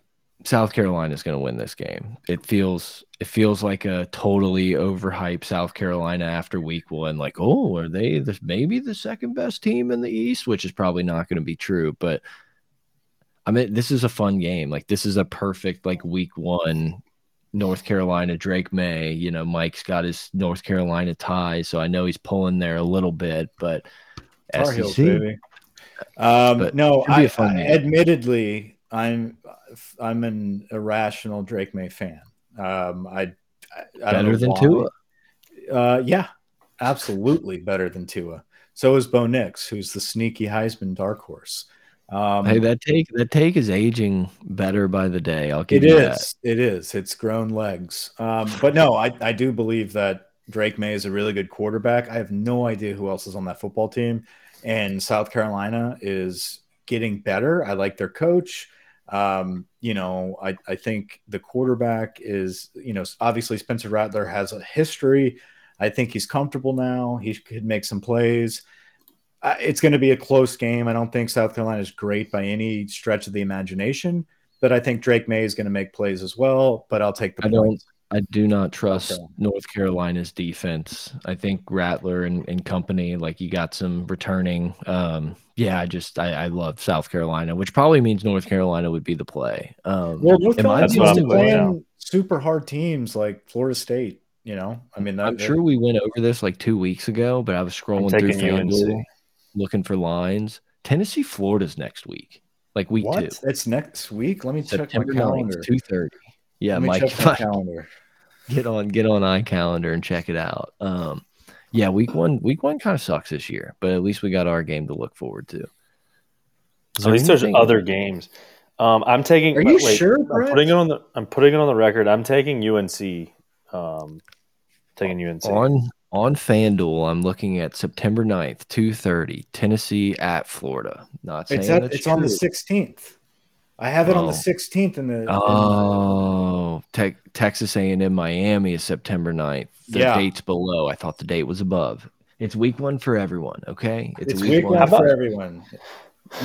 South Carolina is going to win this game. It feels, it feels like a totally overhyped South Carolina after week one. Like, oh, are they the, maybe the second best team in the East? Which is probably not going to be true. But I mean, this is a fun game. Like, this is a perfect like week one. North Carolina, Drake Maye. You know, Mike's got his North Carolina tie, so I know he's pulling there a little bit, but Tar SEC, baby. Um, But no, I, I- admittedly, I'm I'm an irrational Drake Maye fan. Um, I, I, I better than why. Tua. Uh, yeah, absolutely better than Tua. So is Bo Nix, who's the sneaky Heisman dark horse. Um, Hey, that take that take is aging better by the day. I'll give It you is. It is. It's grown legs. Um, but no, I, I do believe that Drake Maye is a really good quarterback. I have no idea who else is on that football team. And South Carolina is getting better. I like their coach. Um, you know, I, I think the quarterback is, you know, obviously Spencer Rattler has a history. I think he's comfortable now. He could make some plays. Uh, it's going to be a close game. I don't think South Carolina is great by any stretch of the imagination but I think Drake Maye is going to make plays as well. But I'll take the I points. I do not trust Okay. North Carolina's defense. I think Rattler and, and company, like you got some returning. Um, yeah, I just I, I love South Carolina, which probably means North Carolina would be the play. Um, Well, North Carolina's That's what used to playing super hard teams like Florida State. You know, I mean, that, I'm sure we went over this like two weeks ago, but I was scrolling through taking FanDuel looking for lines. Tennessee, Florida's next week, like week what? two, It's next week. Let me check my calendar. two thirty. Yeah, Let me Mike, check <laughs> my Mike, calendar. Get on get on iCalendar and check it out. Um, yeah, week one week one kind of sucks this year, but at least we got our game to look forward to. Is At least there's other games. Um, I'm taking. Are you wait, sure, I'm putting it on the. I'm putting it on the record. I'm taking UNC. Um, taking UNC. on on FanDuel. I'm looking at September 9th, two thirty, Tennessee at Florida. Not saying It's at, that's it's on the true. 16th. I have it on Oh. the 16th in the. in- Oh, Te- Texas A&M Miami is September 9th. The Yeah. date's below. I thought the date was above. It's week one for everyone. Okay, it's week one How for everyone.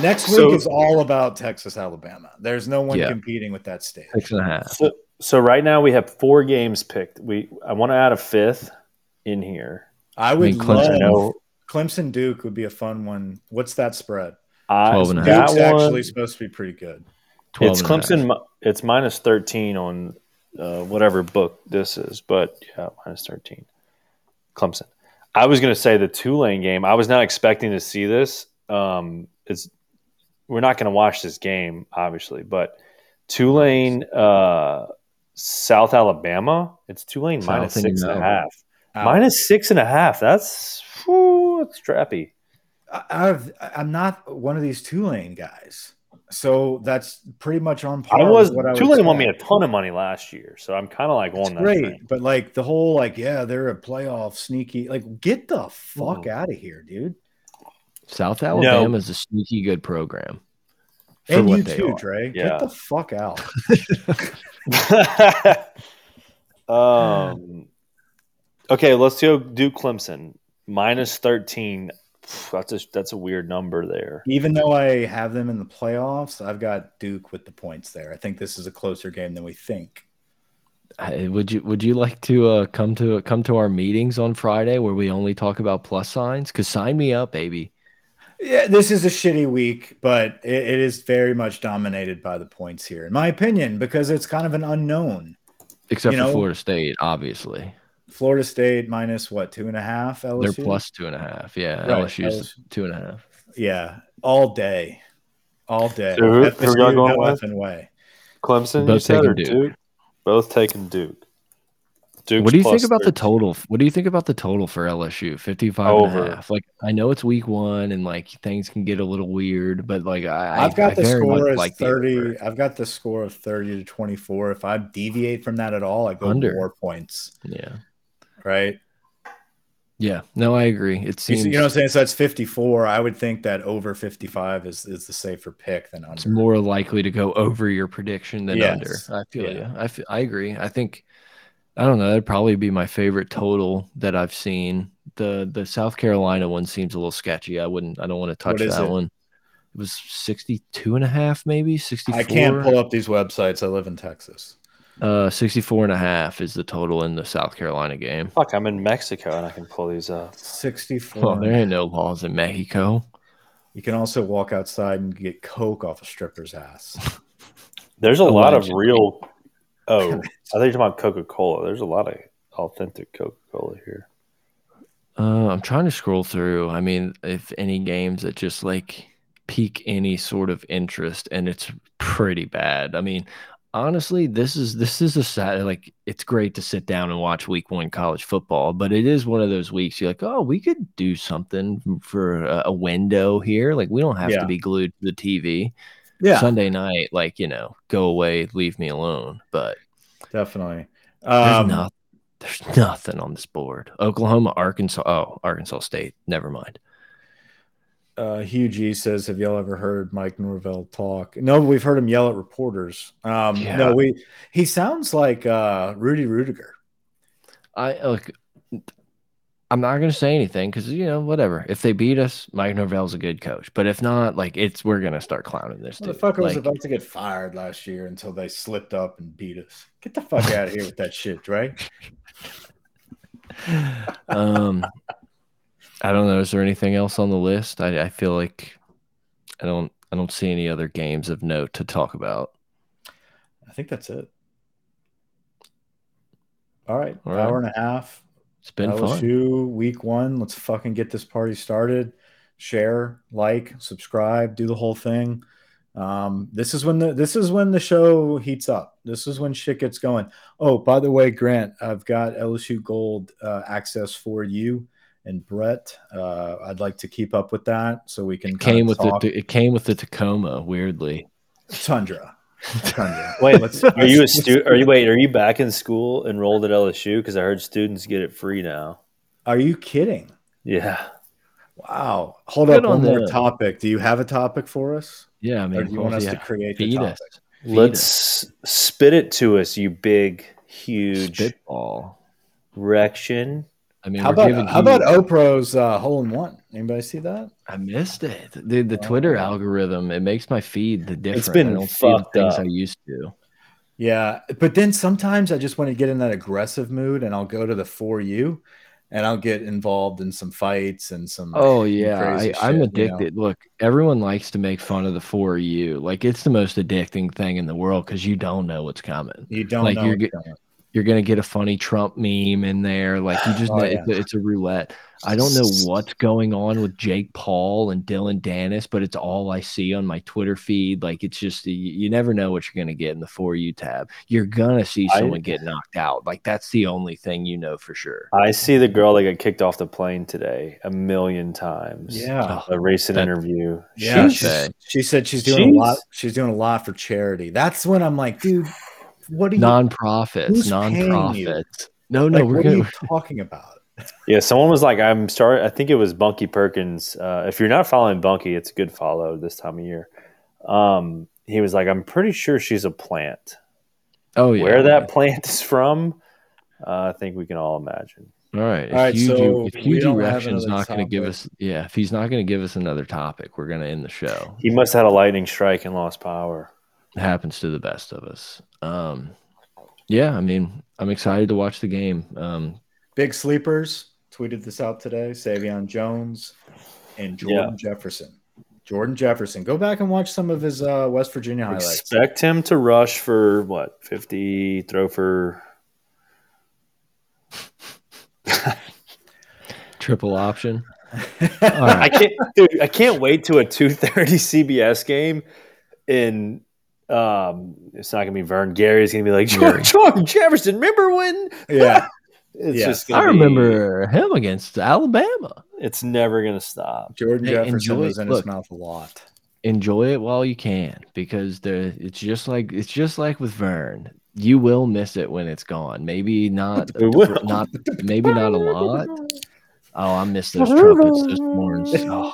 Next week So- is all about Texas, Alabama. There's no one Yeah. competing with that state. Six and a half. So, so right now we have four games picked. We I want to add a fifth in here. I would I mean, Clemson- love know Clemson Duke would be a fun one. What's that spread? I, 12 and a that Duke's one, actually supposed to be pretty good. 12 it's and a half. Clemson. It's minus thirteen on uh, whatever book this is, but yeah, minus thirteen. Clemson. I was going to say the Tulane game. I was not expecting to see this. Um, it's we're not going to watch this game, obviously, but Tulane, uh, South Alabama. It's Tulane South minus and six and a no. half. Out. Minus six and a half. That's whew, that's strappy. I- I've, I'm not one of these Tulane guys, so that's pretty much on par. I was what I would Tulane won me a ton of money last year, so I'm kind of like It's on that. great, train. but like the whole like yeah, they're a playoff sneaky. Like get the fuck out of here, dude. South Alabama is a sneaky good program. And you too, are. Dre. Yeah. Get the fuck out. <laughs> <laughs> um, okay, let's go do Clemson minus thirteen. That's a that's a weird number there. Even though I have them in the playoffs, I've got Duke with the points there. I think this is a closer game than we think. Hey, Would you Would you like to uh, come to come to our meetings on Friday where we only talk about plus signs? Because sign me up, baby. Yeah, this is a shitty week, but it, it is very much dominated by the points here, in my opinion, because it's kind of an unknown. Except You for know- Florida State, obviously. Florida State minus what two and a half? LSU? They're plus two and a half. Yeah, Right, LSU's LSU. two and a half. Yeah, all day, all day. So who- who we got going with? way. Clemson, Both you said, taking Duke. Duke? Both taking Duke. Duke's what do you think plus about the total? What do you think about the total for LSU? 55 and a half. Like I know it's week 1 and like things can get a little weird, but like I I've got I the very much score as like thirty. I've got the score of thirty to twenty-four. If I deviate from that at all, I go Under. more points. Yeah. Right? Yeah. No, I agree. It You, seems you know what I'm saying? So that's fifty-four. I would think that over fifty-five is is the safer pick than under. it's more likely to go over your prediction than Yes. under. I feel Yeah. you. I agree. I think I don't know. That'd probably be my favorite total that I've seen. The the South Carolina one seems a little sketchy. I wouldn't. I don't want to touch that it? one. It was 62 and a half, maybe 64. I can't pull up these websites. I live in Texas. Uh, 64 and a half is the total in the South Carolina game. Fuck, I'm in Mexico and I can pull these up. Sixty-four. Well, there ain't no laws in Mexico. You can also walk outside and get coke off a stripper's ass. <laughs> There's a lot of real. Oh, I think you're talking about Coca Cola. There's a lot of authentic Coca Cola here. Uh, I'm trying to scroll through. I mean, if any games that just like pique any sort of interest, and it's pretty bad. I mean, honestly, this is this is a sad. Like, it's great to sit down and watch Week One college football, but it is one of those weeks you're like, oh, we could do something for a, a window here. Like, we don't have Yeah. to be glued to the TV. Yeah, Sunday night, like you know, go away, leave me alone. But definitely. there's Um, nothing. There's nothing on this board. Oklahoma, Arkansas. Oh, Arkansas State. Never mind. Uh, Hugh G says, "Have y'all ever heard Mike Norvell talk?" No, we've heard him yell at reporters. Um, Yeah. No, we. He sounds like uh, Rudy Ruettiger. I look. I'm not gonna say anything because you know whatever. If they beat us, Mike Norvell's a good coach. But if not, like it's we're gonna start clowning this dude. Motherfucker was Like, about to get fired last year until they slipped up and beat us. Get the fuck out of here with that shit, Dre. <laughs> um, I don't know. Is there anything else on the list? I I feel like I don't I don't see any other games of note to talk about. I think that's it. All right, All right. hour and a half. It's been fun. LSU week one. Let's fucking get this party started. Share, like, subscribe, do the whole thing. Um, this is when the this is when the show heats up. This is when shit gets going. Oh, by the way, Grant, I've got LSU Gold uh, access for you and Brett. Uh, I'd like to keep up with that so we can It came with talk. the it came with the Tacoma. Weirdly, Tundra. Tundra. <laughs> Wait, Let's- are you a student? Are you <laughs> wait? Are you back in school enrolled at LSU? Because I heard students get it free now. Are you kidding? Yeah. Wow. Hold Good up. One on more topic. Do you have a topic for us? yeah. I Or mean, do you want us yeah, to create the feed topic? us. Feed us. Let's spit it to us, you big, huge spitball. rection. I mean, How about how you- about Opro's uh, hole in one? Anybody see that? I missed it. The the Twitter Oh. algorithm it makes my feed the different. been I don't see the things up. I used to. Yeah, but then sometimes I just want to get in that aggressive mood, and I'll go to the for you, and I'll get involved in some fights and some. Oh yeah, I, I'm shit, you know? addicted. Look, everyone likes to make fun of the for you. Like it's the most addicting thing in the world because you don't know what's coming. You don't like, know. you're what's get- going on. You're gonna get a funny Trump meme in there. Like you just Oh, know yeah. it's, a, it's a roulette. I don't know what's going on with Jake Paul and Dillon Danis, but it's all I see on my Twitter feed. Like it's just you, you never know what you're gonna get in the for you tab. You're gonna see I- someone get knocked out. Like that's the only thing you know for sure. I see the girl that got kicked off the plane today a million times. Yeah. Oh, a recent That- interview. Yeah, She's- she's, she said she's doing She's- a lot. She's doing a lot for charity. That's when I'm like, dude, what are you? Non-profits, Who's paying you? non-profits. No, no, like, we're what gonna are you <laughs> talking about? Yeah, someone was like, I'm sorry. I think it was Bunky Perkins. Uh, if you're not following Bunky, it's a good follow this time of year. Um, he was like, I'm pretty sure she's a plant. Oh yeah. Where that plant is from, uh, I think we can all imagine. All right. If All right, Huge, so if we Huge don't have Erection's not going to give us, yeah, if he's not going to give us another topic, we're going to end the show. He must have had a lightning strike and lost power. It happens to the best of us. Um, yeah, I mean, I'm excited to watch the game. Um, Big sleepers tweeted this out today. Savion Jones and Jordan Jefferson. Jordan Jefferson. Go back and watch some of his uh, West Virginia highlights. Expect him to rush for what? 50, throw for. <laughs> triple option. All <laughs> I can't, dude. I can't wait to a two thirty CBS game, and um, it's not gonna be Verne. Gary's gonna be like George, Jordan, Jordan Jefferson. Remember when? yeah. <laughs> It's Yeah. just. Gonna I be- remember him against Alabama. It's never gonna stop. Jordan Hey, Jefferson enjoy was in Look. his mouth a lot. Enjoy it while you can because the it's just like it's just like with Verne. You will miss it when it's gone. Maybe not. <laughs> Will. <laughs> Not maybe not a lot. Oh, I miss those trumpets, those horns. Oh,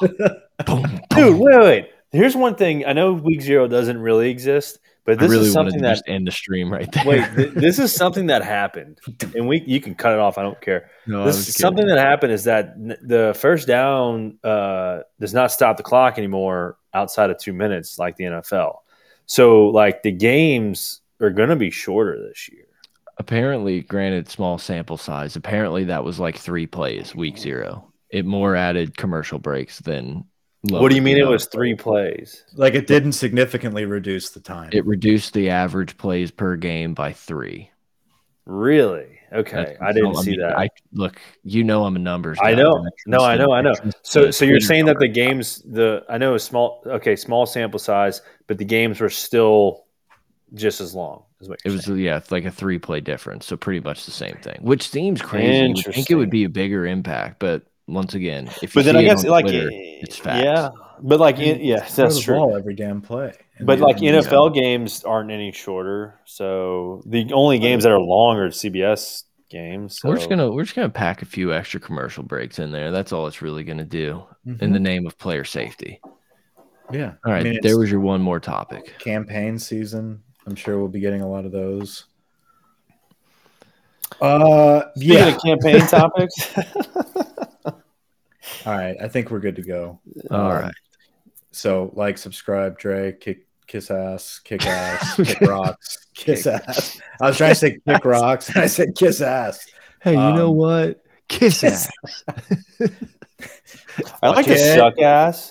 boom, Dude, wait, wait. Here's one thing. I know Week Zero doesn't really exist, but this really is something that end the stream right there. wait. th- <laughs> this is something that happened, and we you can cut it off. I don't care. no, this is something that happened is that n- the first down uh, does not stop the clock anymore outside of two minutes like the NFL. So like the games are going to be shorter this year. apparently, granted, small sample size. Apparently, that was like three plays week zero. It more added commercial breaks than. What do you lowered mean the it was three plays? Like it didn't significantly reduce the time. It reduced the average plays per game by three. Really? Okay, That's- I didn't so, see mean, that. I look, you know, I'm a numbers. I know. and No, I know, I know. So, so you're Twitter saying that the games, the I know a small, okay, small sample size, but the games were still just as long. Is what It you're was saying. yeah, it's like a three play difference, so pretty much the same thing. Which seems crazy. You would think it would be a bigger impact, but once again, if you But then I guess on like Twitter, eh, it's facts. yeah, but like in, yeah, Throw that's the true. ball every damn play. And But like didn't- NFL games aren't any shorter, so the only games that are long are CBS games. we're just gonna we're just gonna pack a few extra commercial breaks in there. That's all it's really gonna do in Mhm. the name of player safety. yeah. All right, I mean, there was your one more topic. campaign season. I'm sure we'll be getting a lot of those. Uh, Speaking yeah. of campaign <laughs> topics, All right. I think we're good to go. All Um, right. So like, subscribe, Dre, kick, kiss ass, kick <laughs> ass, kick rocks, kiss ass. I was trying to say <laughs> kick rocks, and I said kiss ass. Hey, you know um, what? Kiss kiss ass. <laughs> I like to suck ass.